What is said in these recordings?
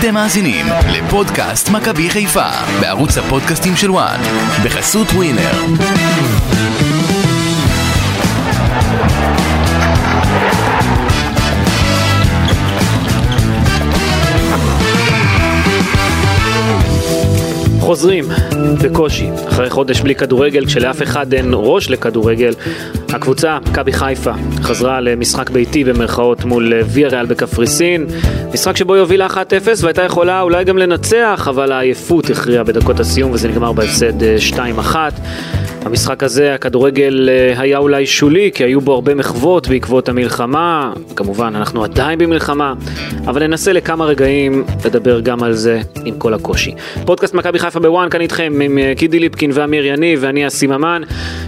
אתם מאזינים לפודקאסט מכבי חיפה בערוץ הפודקאסטים של וואן בחסות ווינר. חוזרים בקושי אחרי חודש בלי כדורגל כשלאף אחד אין ראש לכדורגל הקבוצה מכבי חיפה חזרה למשחק ביתי במרכאות מול ויה ריאל בקפריסין. משחק שבו היא הובילה 1-0 והייתה יכולה אולי גם לנצח אבל העייפות הכריעה בדקות הסיום וזה נגמר בהפסד 2-1 המשחק הזה הכדורגל אה, היה אולי שולי כי היו בו הרבה מחוות בעקבות המלחמה. כמובן אנחנו עדיין במלחמה אבל ננסה לכמה רגעים לדבר גם על זה עם כל הקושי. פודקאסט מכבי חיפה בוואן כאן איתכם עם אה, קידי ליפקין ואמיר יניב ואני אסי ממן.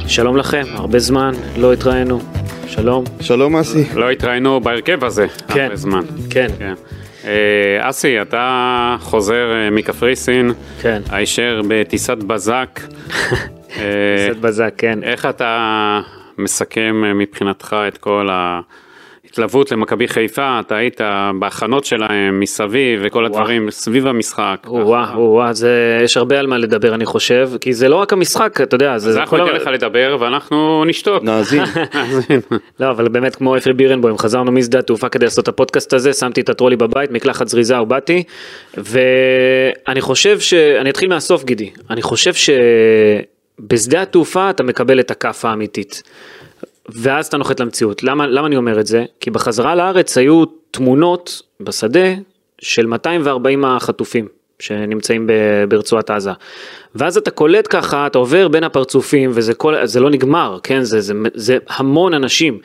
שלום לכם הרבה זמן לא התראינו שלום שלום אסי. לא התראינו בהרכב הזה כן. הרבה זמן. כן כן. אה, אסי, אתה חוזר אה, מקפריסין, כן הישר בטיסת בזק. אה, קצת בזק כן איך אתה מסכם מבחינתך את כל ההתלוות למכבי חיפה? אתה היית בהכנות שלהם מסביב וכל הדברים סביב המשחק. או-אה, או-אה, זה, יש הרבה על מה לדבר אני חושב, כי זה לא רק המשחק, אתה יודע, זה, אז אנחנו ניתן לך לדבר ואנחנו נשתוק. נאזין. לא, אבל באמת כמו אפי בירנבוים, חזרנו משדה התעופה כדי לעשות את הפודקאסט הזה, שמתי את הטרולי בבית, מקלחת זריזה ובאתי, ואני חושב ש... אני אתחיל מהסוף גידי, אני חושב שבשדה התעופה אתה מקבל את הכאפה האמיתית. ואז אתה נוחת למציאות. למה, למה אני אומר את זה? כי בחזרה לארץ היו תמונות בשדה של 240 החטופים שנמצאים ברצועת עזה. ואז אתה קולט ככה, אתה עובר בין הפרצופים וזה כל, זה לא נגמר, כן? זה, זה, זה המון אנשים.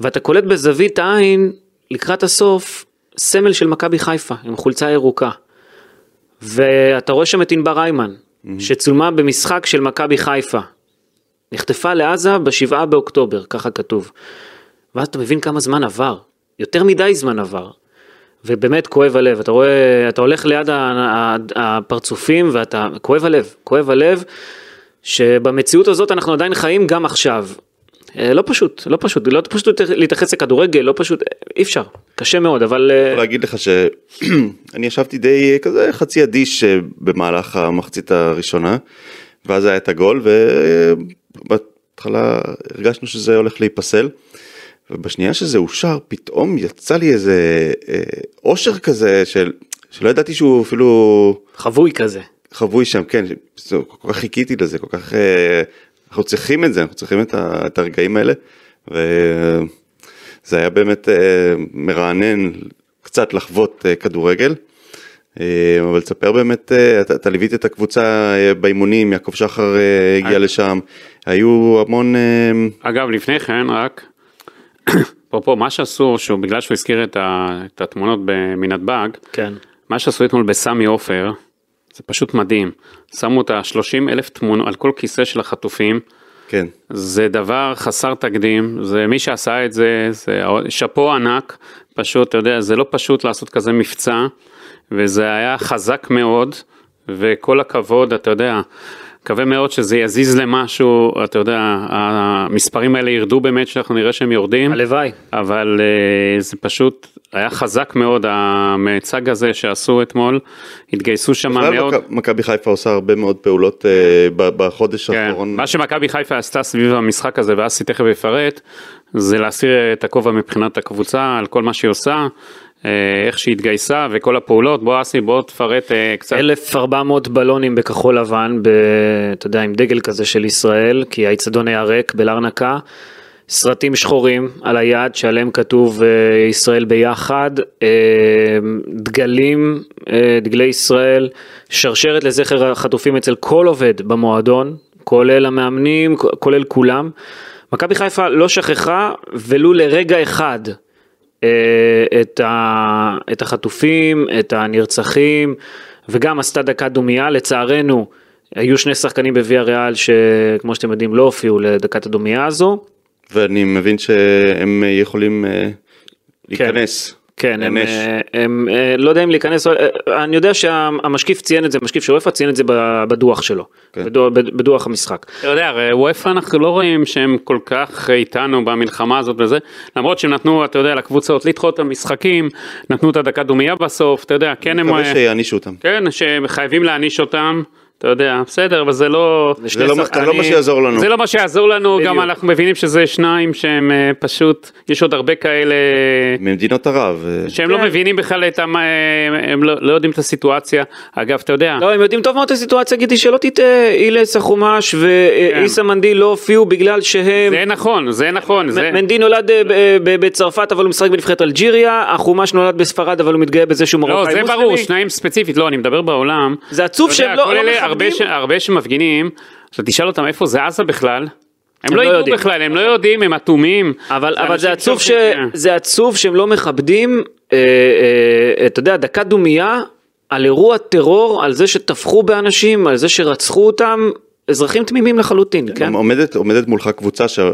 ואתה קולט בזווית העין, לקראת הסוף, סמל של מכבי חיפה עם חולצה ירוקה. ואתה רואה שם את ענבר איימן, שצולמה במשחק של מכבי חיפה. נחטפה לעזה בשבעה באוקטובר, ככה כתוב. ואז אתה מבין כמה זמן עבר, יותר מדי זמן עבר. ובאמת כואב הלב, אתה רואה, אתה הולך ליד הפרצופים ואתה, כואב הלב, כואב הלב, שבמציאות הזאת אנחנו עדיין חיים גם עכשיו. אה, לא פשוט, לא פשוט, לא פשוט להתייחס לכדורגל, לא פשוט, אי אפשר, קשה מאוד, אבל... אה, יכול להגיד לך שאני ישבתי די כזה חצי אדיש אה, במהלך המחצית הראשונה ואז היה את הגול ובהתחלה הרגשנו שזה הולך להיפסל ובשנייה שזה אושר פתאום יצא לי איזה אה, אושר כזה של שלא ידעתי שהוא אפילו חבוי כזה. חבוי שם כן כל כך חיכיתי לזה כל כך אה, אנחנו צריכים את זה אנחנו צריכים את, ה, את הרגעים האלה וזה היה באמת אה, מרענן קצת לחוות כדורגל. אה, אבל תספר באמת אה, אתה, אתה ליווית את הקבוצה אה, באימונים יעקב שחר הגיע. לשם היו המון אגב, לפני כן רק, אפרופו מה שעשו, שהוא בגלל שהוא הזכיר את, ה, את התמונות מנתב"ג, כן. מה שעשו אתמול בסמי עופר, זה פשוט מדהים. שמו את ה-30 אלף תמונות על כל כיסא של החטופים, כן זה דבר חסר תקדים, זה מי שעשה את זה, זה שאפו ענק, פשוט, אתה יודע, זה לא פשוט לעשות כזה מבצע, וזה היה חזק מאוד, וכל הכבוד, אתה יודע, מקווה מאוד שזה יזיז למשהו, אתה יודע, המספרים האלה ירדו באמת, שאנחנו נראה שהם יורדים. הלוואי. אבל אה, זה פשוט היה חזק מאוד המיצג הזה שעשו אתמול, התגייסו שם מאוד. מכ- מכבי חיפה עושה הרבה מאוד פעולות אה, ב- בחודש כן, האחרון מה שמכבי חיפה עשתה סביב המשחק הזה, ואסי תכף יפרט, זה להסיר את הכובע מבחינת הקבוצה על כל מה שהיא עושה, איך שהיא התגייסה וכל הפעולות. בוא אסי, בוא תפרט אה, קצת. 1400 בלונים בכחול לבן, ב, אתה יודע, עם דגל כזה של ישראל, כי האיצטדיון היה ריק בלרנקה. סרטים שחורים על היד שעליהם כתוב אה, ישראל ביחד, אה, דגלים, אה, דגלי ישראל, שרשרת לזכר החטופים אצל כל עובד במועדון, כולל המאמנים, כולל כולם. מכבי חיפה לא שכחה ולו לרגע אחד אה, את, ה, את החטופים, את הנרצחים, וגם עשתה דקת דומייה, לצערנו היו שני שחקנים בוויה ריאל שכמו שאתם יודעים לא הופיעו לדקת הדומייה הזו, ואני מבין שהם יכולים אה, להיכנס. כן, הם, נענש. אה, הם, אה, לא יודע אם להיכנס, אה, אני יודע שהמשקיף ציין את זה, משקיף של וופא ציין את זה ב- בדוח שלו, כן. בדוח, בדוח המשחק. אתה יודע, וופא אנחנו לא רואים שהם כל כך איתנו במלחמה הזאת וזה, למרות שהם נתנו, אתה יודע, לקבוצות לדחות את המשחקים, נתנו את הדקה דומייה בסוף, אתה יודע, כן הם, מקווה שיענישו אותם. כן, שחייבים להעניש אותם, אתה יודע, בסדר, אבל זה לא, זה לא מה- שחקנים- לא מה שיעזור לנו. זה לא מה שיעזור לנו, בדיוק. גם אנחנו מבינים שזה שניים שהם אה, פשוט, יש עוד הרבה כאלה ממדינות ערב. אה, שהם לא כן. מבינים בכלל את, המ- אה, הם לא, לא יודעים את הסיטואציה, אגב, אתה יודע, לא, הם יודעים טוב מאוד את הסיטואציה, גידי, שלא תטעה, אילס החומש ואיסה מנדי לא הופיעו בגלל שהם... זה נכון, זה נכון, זה... מנדי נולד בצרפת אבל הוא משחק בנבחרת אלג'יריה, החומש נולד בספרד אבל הוא מתגאה בזה שהוא לא, מרוקאי זה מוסלמי. ברור, שניים ספציפית, לא, אני מדבר בעולם. זה עצוב שהם לא לא הרבה. ש... הרבה שמפגינים, אתה תשאל אותם איפה זה עזה בכלל, הם הם לא לא ידעו יודעים. בכלל, הם לא יודעים, הם אטומים. אבל, אבל אנשים זה עצוב ש... שהולכים- זה עצוב שהם לא מכבדים, אה, אה, אתה יודע, דקה דומייה על אירוע טרור, על זה שטבחו באנשים, על זה שרצחו אותם, אזרחים תמימים לחלוטין, כן? עומדת, עומדת מולך קבוצה שאתה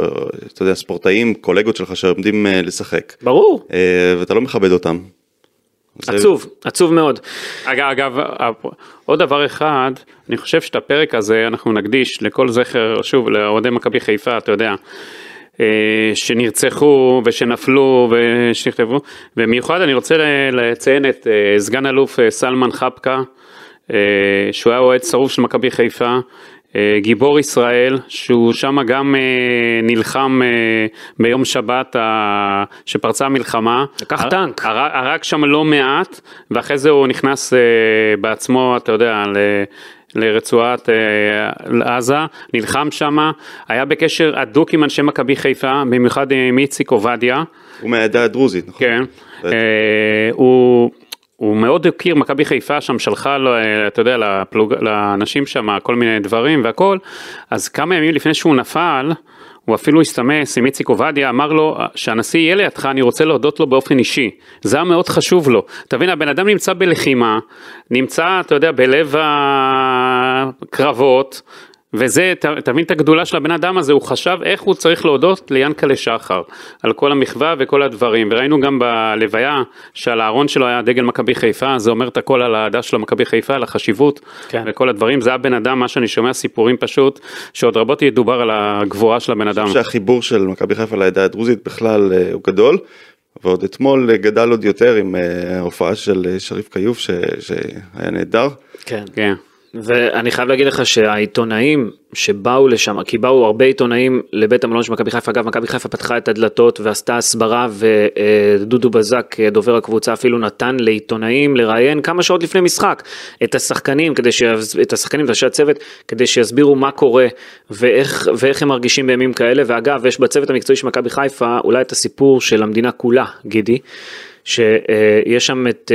יודע, ספורטאים, קולגות שלך שעומדים אה, לשחק, ברור, אה, ואתה לא מכבד אותם. זה- עצוב, עצוב מאוד. אגב, אגב, עוד דבר אחד, אני חושב שאת הפרק הזה אנחנו נקדיש לכל זכר, שוב, לאוהדי מכבי חיפה, אתה יודע, אה, שנרצחו ושנפלו ושנכתבו, במיוחד אני רוצה לציין את אה, סגן אלוף אה, סלמן חפקה, שהוא היה אוהד שרוף של מכבי חיפה. אה, גיבור ישראל, שהוא שם גם אה, נלחם אה, ביום שבת שפרצה המלחמה. לקח טנק. הר- הרג שם לא מעט, ואחרי זה הוא נכנס אה, בעצמו, אתה יודע, ל... לרצועת אה, עזה, נלחם שם, היה בקשר הדוק עם אנשי מכבי חיפה, במיוחד עם איציק עובדיה, הוא מהעדה הדרוזית, נכון? כן. אה, הוא, הוא מאוד הכיר, מכבי חיפה שם שלחה לו, אה, אתה יודע, לפלוג, לאנשים שם כל מיני דברים והכל, אז כמה ימים לפני שהוא נפל, הוא אפילו הסתמס עם איציק עובדיה, אמר לו שהנשיא יהיה לידך, אני רוצה להודות לו באופן אישי. זה היה מאוד חשוב לו. תבין, הבן אדם נמצא בלחימה, נמצא, אתה יודע, בלב הקרבות, וזה, ת- תבין את הגדולה של הבן אדם הזה, הוא חשב איך הוא צריך להודות ליענקלה שחר, על כל המחווה וכל הדברים, וראינו גם בלוויה שעל הארון שלו היה דגל מכבי חיפה, זה אומר את הכל על האהדה שלו מכבי חיפה, על החשיבות, כן. וכל הדברים, זה הבן אדם, מה שאני שומע סיפורים פשוט, שעוד רבות ידובר על הגבורה של הבן אדם. שהחיבור של מכבי חיפה לעדה הדרוזית בכלל אה, הוא גדול, ועוד אתמול אה, גדל עוד יותר עם אה, ההופעה של שריף כיוף ש- שהיה נהדר. כן. כן. ואני חייב להגיד לך שהעיתונאים שבאו לשם, כי באו הרבה עיתונאים לבית המלון של מכבי חיפה, אגב מכבי חיפה פתחה את הדלתות ועשתה הסברה ודודו בזק, דובר הקבוצה, אפילו נתן לעיתונאים לראיין כמה שעות לפני משחק את השחקנים, כדי. את השחקנים ואנשי הצוות, כדי שיסבירו מה קורה ואיך, ואיך הם מרגישים בימים כאלה, ואגב יש בצוות המקצועי של מכבי חיפה אולי את הסיפור של המדינה כולה, גידי, שיש שם את...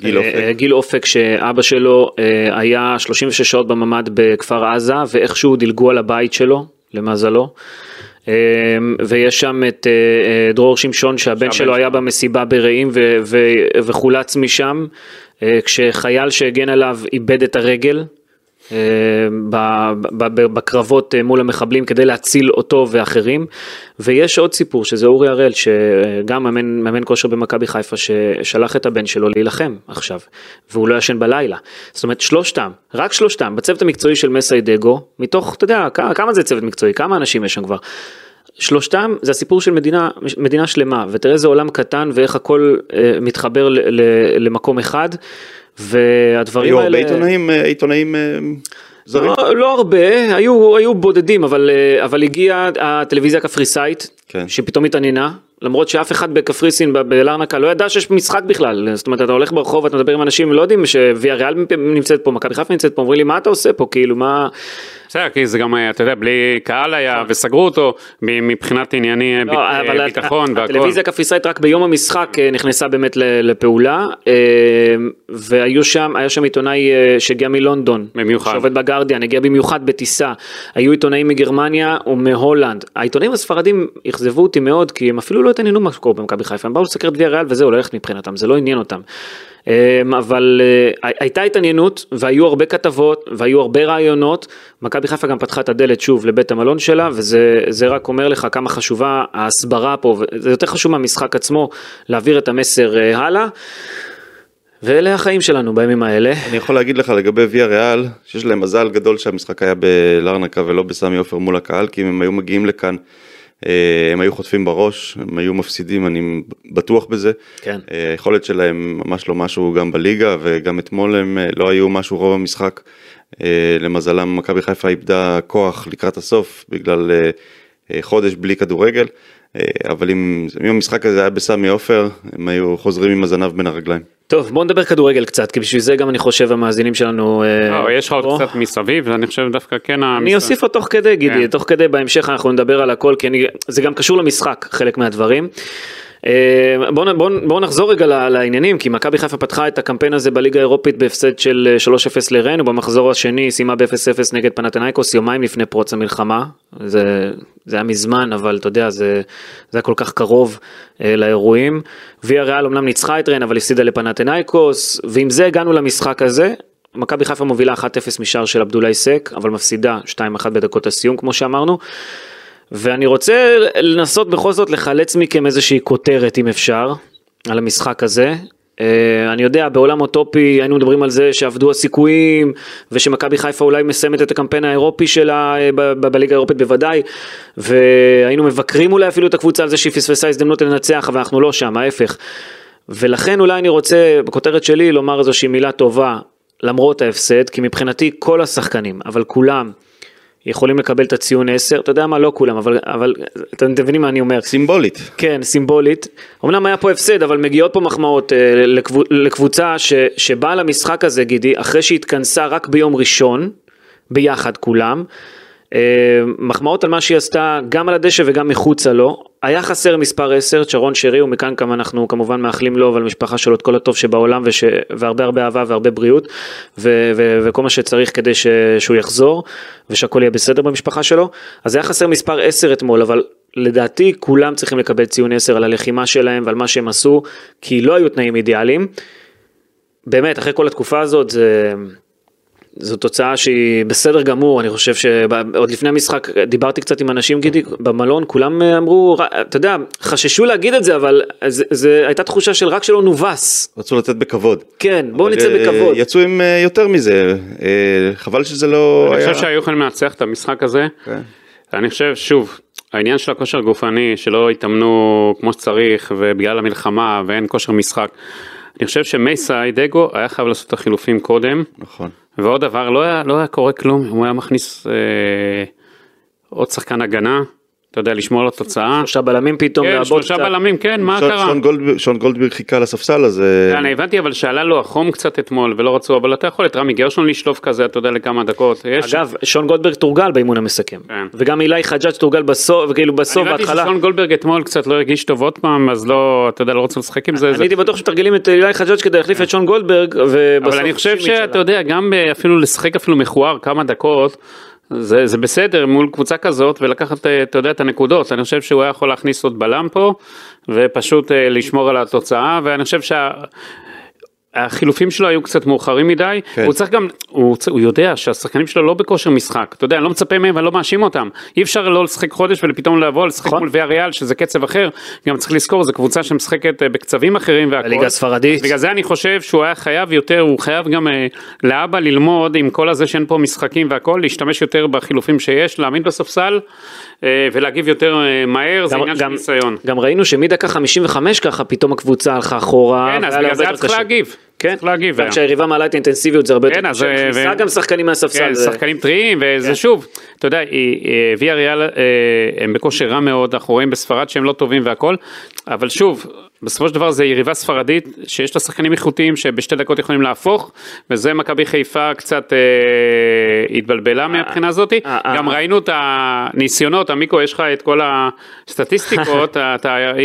גיל אופק. אה, גיל אופק שאבא שלו אה, היה 36 שעות בממ"ד בכפר עזה ואיכשהו דילגו על הבית שלו למזלו. אה, ויש שם את דרור שמשון שהבן שלו היה במסיבה ברעים ו- ו- וחולץ משם כשחייל שהגן עליו איבד את הרגל. אה, בקרבות אה, מול המחבלים כדי להציל אותו ואחרים. ויש עוד סיפור שזה אורי הראל שגם מאמן, מאמן כושר במכבי חיפה ששלח את הבן שלו להילחם עכשיו והוא לא ישן בלילה. זאת אומרת שלושתם רק שלושתם בצוות המקצועי של מסיידגו מתוך אתה יודע כמה, כמה זה צוות מקצועי? כמה אנשים יש שם כבר? שלושתם זה הסיפור של מדינה, מדינה שלמה ותראה איזה עולם קטן ואיך הכל אה, מתחבר ל, ל, למקום אחד והדברים היו האלה... הרבה עיתונאים, אה, עיתונאים אה, זרים. לא, לא הרבה, היו, היו בודדים, אבל, אה, אבל הגיעה הטלוויזיה הקפריסאית, כן. שפתאום התעניינה, למרות שאף אחד בקפריסין, בלרנקה, לא ידע שיש משחק בכלל. זאת אומרת, אתה הולך ברחוב, אתה מדבר עם אנשים, לא יודעים שוויה ריאל נמצאת פה, מכבי חיפה נמצאת פה, אומרים לי, מה אתה עושה פה, כאילו, מה... בסדר, כי זה גם, אתה יודע, בלי קהל היה, וסגרו אותו מבחינת ענייני לא, ביט- אבל ביטחון והכל. הטלוויזיה הקפריסאית רק ביום המשחק אה, נכנסה באמת לפעולה, אה, והיו שם, היה שם עיתונאי אה, שהגיע מלונדון, במיוחד. שעובד בגרדיאן, הגיע במיוחד בטיסה, היו עיתונאים מגרמניה ומהולנד. העיתונאים הספרדים אכזבו אותי מאוד, כי הם אפילו לא התעניינו מה שקורה במכבי חיפה, הם באו לסקר את ויה ריאל וזהו, ללכת מבחינתם, זה לא עניין אותם. אמ, אבל אה, הייתה התעניינות והיו הרבה כתבות והיו הרבה רעיונות, מכבי חיפה גם פתחה את הדלת שוב לבית המלון שלה וזה רק אומר לך כמה חשובה ההסברה פה, זה יותר חשוב מהמשחק עצמו להעביר את המסר אה, הלאה. ואלה החיים שלנו בימים האלה. אני יכול להגיד לך לגבי ויה ריאל, שיש להם מזל גדול שהמשחק היה בלרנקה ולא בסמי עופר מול הקהל, כי אם הם היו מגיעים לכאן, הם היו חוטפים בראש, הם היו מפסידים, אני בטוח בזה. כן. אה, היכולת שלהם ממש לא משהו גם בליגה, וגם אתמול הם אה, לא היו משהו רוב המשחק. למזלם מכבי חיפה איבדה כוח לקראת הסוף בגלל חודש בלי כדורגל. אבל אם, אם המשחק הזה היה בסמי עופר, הם היו חוזרים עם הזנב בין הרגליים. טוב בוא נדבר כדורגל קצת כי בשביל זה גם אני חושב המאזינים שלנו. לא, יש לך עוד קצת מסביב ואני חושב דווקא כן. אני אוסיף עוד תוך כדי גידי כן. תוך כדי בהמשך אנחנו נדבר על הכל כי אני, זה גם קשור למשחק חלק מהדברים. בואו בוא, בוא בוא נחזור רגע לעניינים כי מכבי חיפה פתחה את הקמפיין הזה בליגה האירופית בהפסד של 3-0 לרן ובמחזור השני סיימה ב-0-0 נגד פנתנייקוס יומיים לפני פרוץ המלחמה זה, זה היה מזמן אבל אתה יודע זה, זה היה כל כך קרוב אה, לאירועים. ויה ריאל אמנם ניצחה את רן אבל הפסידה לפנתנייקוס ועם זה הגענו למשחק הזה מכבי חיפה מובילה 1-0 משער של עבדולאי סק אבל מפסידה 2-1 בדקות הסיום כמו שאמרנו. ואני רוצה לנסות בכל זאת לחלץ מכם איזושהי כותרת אם אפשר על המשחק הזה. Uh, אני יודע בעולם אוטופי היינו מדברים על זה שעבדו הסיכויים ושמכבי חיפה אולי מסיימת את הקמפיין האירופי שלה uh, בליגה האירופית בוודאי והיינו מבקרים אולי אפילו את הקבוצה על זה שהיא פספסה הזדמנות לנצח אבל אנחנו לא שם ההפך. ולכן אולי אני רוצה בכותרת שלי לומר איזושהי מילה טובה למרות ההפסד כי מבחינתי כל השחקנים אבל כולם יכולים לקבל את הציון 10, אתה יודע מה, לא כולם, אבל, אבל אתם מבינים מה אני אומר. סימבולית. כן, סימבולית. אמנם היה פה הפסד, אבל מגיעות פה מחמאות אה, לקבוצ, לקבוצה ש, שבאה למשחק הזה, גידי, אחרי שהתכנסה רק ביום ראשון, ביחד כולם. אה, מחמאות על מה שהיא עשתה גם על הדשא וגם מחוצה לו. היה חסר מספר 10, צ'רון שרי, ומכאן כמה אנחנו כמובן מאחלים לו ולמשפחה שלו את כל הטוב שבעולם וש... והרבה הרבה אהבה והרבה בריאות ו... ו... וכל מה שצריך כדי ש... שהוא יחזור ושהכל יהיה בסדר במשפחה שלו. אז היה חסר מספר 10 אתמול, אבל לדעתי כולם צריכים לקבל ציון 10 על הלחימה שלהם ועל מה שהם עשו, כי לא היו תנאים אידיאליים. באמת, אחרי כל התקופה הזאת זה... זו תוצאה שהיא בסדר גמור, אני חושב שעוד לפני המשחק דיברתי קצת עם אנשים גידי במלון, כולם אמרו, אתה יודע, חששו להגיד את זה, אבל זה, זה הייתה תחושה של רק שלא נובס. רצו לצאת בכבוד. כן, בואו נצא אה, בכבוד. יצאו עם אה, יותר מזה, אה, חבל שזה לא אני היה... אני חושב שהיו יכולים לנצח את המשחק הזה. כן. אני חושב, שוב, העניין של הכושר גופני, שלא התאמנו כמו שצריך, ובגלל המלחמה ואין כושר משחק. אני חושב שמייסה דגו היה חייב לעשות את החילופים קודם. נכון. ועוד דבר, לא היה, לא היה קורה כלום, הוא היה מכניס אה, עוד שחקן הגנה, אתה יודע, לשמור על התוצאה. שלושה בלמים פתאום, כן, שלושה קצת. בלמים, כן, מה שון, קרה? שון גולדברג, שון גולדברג חיכה לספסל, אז... כן, אני הבנתי, אבל שעלה לו החום קצת אתמול ולא רצו, אבל אתה יכול את רמי גרשון לשלוף כזה, אתה יודע, לכמה דקות. יש... אגב, שון גולדברג תורגל באימון המסכם. כן. וגם אילי חג'אג' תורגל בסוף, וכאילו בסוף, בהתחלה. אני הבנתי ששון גולדברג אתמול קצת לא הרגיש טוב עוד פעם, אז לא, אתה יודע, לא רצו לשחק עם זה. אני הייתי בטוח שמתרגלים את אילי חג'אג' כדי להחליף את שון גולדברג, ובסוף... אבל אני חושב שאתה יודע, גם אפילו לשחק אפילו מכוער כמה דקות. זה, זה בסדר מול קבוצה כזאת ולקחת, אה, אתה יודע, את הנקודות. אני חושב שהוא היה יכול להכניס עוד בלם פה ופשוט אה, לשמור על התוצאה, ואני חושב שה... החילופים שלו היו קצת מאוחרים מדי, כן. הוא צריך גם, הוא, הוא יודע שהשחקנים שלו לא בכושר משחק, אתה יודע, אני לא מצפה מהם ואני לא מאשים אותם, אי אפשר לא לשחק חודש ופתאום לבוא לשחק נכון. מול ויה ריאל שזה קצב אחר, גם צריך לזכור, זו קבוצה שמשחקת אה, בקצבים אחרים והכל, הליגה הספרדית, בגלל זה אני חושב שהוא היה חייב יותר, הוא חייב גם אה, לאבא ללמוד עם כל הזה שאין פה משחקים והכל, להשתמש יותר בחילופים שיש, להעמיד בספסל ולהגיב יותר אה, מהר, זה עניין של ניסיון. גם ראינו שמדקה 55 ככה פתאום הקבוצה הלכה אחורה, כן, אז בגלל זה צריך להגיב. כן, צריך להגיב. גם כשהיריבה מעלה את האינטנסיביות זה הרבה יותר כן, קשה, מכניסה גם שחקנים מהספסל. כן, שחקנים טריים, וזה כן. שוב, אתה יודע, ויה ריאל הם בכושר רע מאוד, אנחנו רואים בספרד שהם לא טובים והכל, אבל שוב, בסופו של דבר זה יריבה ספרדית שיש לה שחקנים איכותיים שבשתי דקות יכולים להפוך, וזה מכבי חיפה קצת אה, התבלבלה מהבחינה הזאת. אה, אה. גם ראינו את הניסיונות, עמיקו יש לך את כל הסטטיסטיקות, אתה,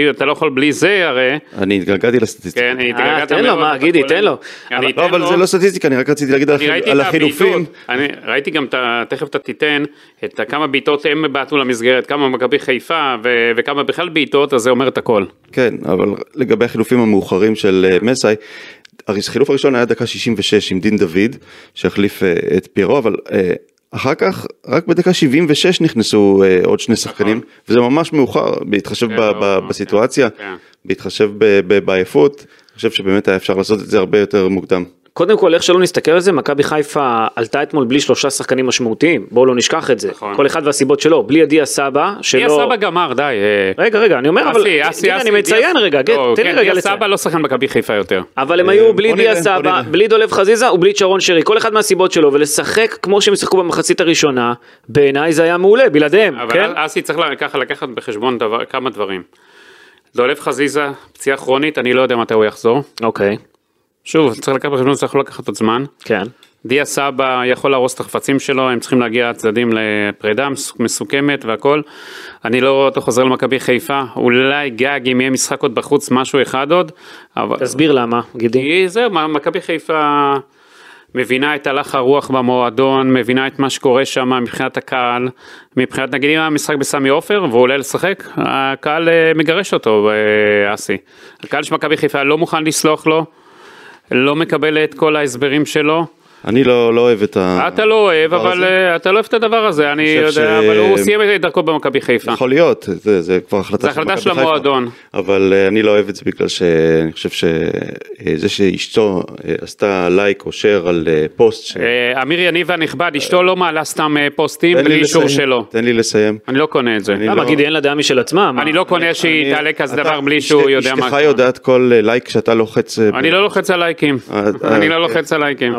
אתה לא יכול בלי זה הרי. אני התגלגלתי לסטטיסטיקה. כן, אה, התגעגעת תן לו, מה, אתה גידי. תן לו. אני לא, אבל. זה לא סטטיסטיקה, אני רק רציתי להגיד על אני החילופים. אני ראיתי גם, תכף אתה תיתן, את כמה בעיטות הם בעטו למסגרת, כמה מכבי חיפה וכמה בכלל בעיטות, אז זה אומר את הכל. כן, אבל לגבי החילופים המאוחרים של אה, מסאי, החילוף הראשון היה דקה 66 עם דין דוד, שהחליף אה, את פירו, אבל אה, אחר כך, רק בדקה 76 נכנסו אה, עוד שני שחקנים, וזה ממש מאוחר, בהתחשב כן, ב- לא, ב- בסיטואציה, כן. בהתחשב ב- בעייפות, אני חושב שבאמת היה אפשר לעשות את זה הרבה יותר מוקדם. קודם כל, איך שלא נסתכל על זה, מכבי חיפה עלתה אתמול בלי שלושה שחקנים משמעותיים, בואו לא נשכח את זה. נכון. כל אחד והסיבות שלו, בלי עדיה סבא, שלא... דיה סבא גמר, די. אה, רגע, רגע, אני אומר, אבל... אסי, אסי, אסי, אני מציין דיה- רגע, גט, לא, תן כן, לי רגע דיה לציין. סבא לא שחקן מכבי חיפה יותר. אבל הם אה, היו בלי בוא דיה נראה, בוא סבא, נראה. בלי דולב חזיזה ובלי צ'רון שרי, כל אחד מהסיבות שלו, ולשחק כמו שהם שיחקו במחצית הראשונה, בעיניי זה היה מעולה, בלעדיהם, אבל כן? אסי צריך לקחת בחשבון דבר- כמה דברים. דולב חזיזה, פציעה כרונית, אני לא יודע מתי הוא יחזור. אוקיי, שוב, צריך לקחת בחשבון, צריך לקחת עוד זמן. כן. דיה סבא יכול להרוס את החפצים שלו, הם צריכים להגיע הצדדים לפרידה מס- מסוכמת והכל. אני לא רואה אותו חוזר למכבי חיפה, אולי גג אם יהיה משחק עוד בחוץ, משהו אחד עוד. אבל תסביר למה, גידי. זהו, מכבי חיפה מבינה את הלך הרוח במועדון, מבינה את מה שקורה שם מבחינת הקהל, מבחינת נגיד אם היה משחק בסמי עופר והוא עולה לשחק, הקהל אה, מגרש אותו, אה, אסי. הקהל של מכבי חיפה לא מוכן לסלוח לו, לא מקבל את כל ההסברים שלו. אני לא לא אוהב את ה... אתה לא אוהב, אבל הזה. אה, אתה לא אוהב את הדבר הזה, אני יודע, ש- אבל הוא סיים את דרכו במכבי חיפה. יכול להיות, זה, זה כבר החלטה זה החלטה מכבי של חיפה. המועדון. אבל אה, אני לא אוהב את זה בגלל שאני חושב שזה שאשתו אה, עשתה לייק או share על פוסט, ש... אמיר יניב הנכבד, אשתו לא מעלה סתם פוסטים בלי אישור שלו. תן לי לסיים. אני לא קונה את זה. אני למה, לא- גידי, אין לה דעה משל עצמה? מה? אני לא קונה שהיא אני- תעלה כזה אתה- דבר בלי שהוא יודע מה. אשתך יודעת כל לייק שאתה לוחץ. אני לא לוחץ על לייקים. אני לא לוחץ על לייקים.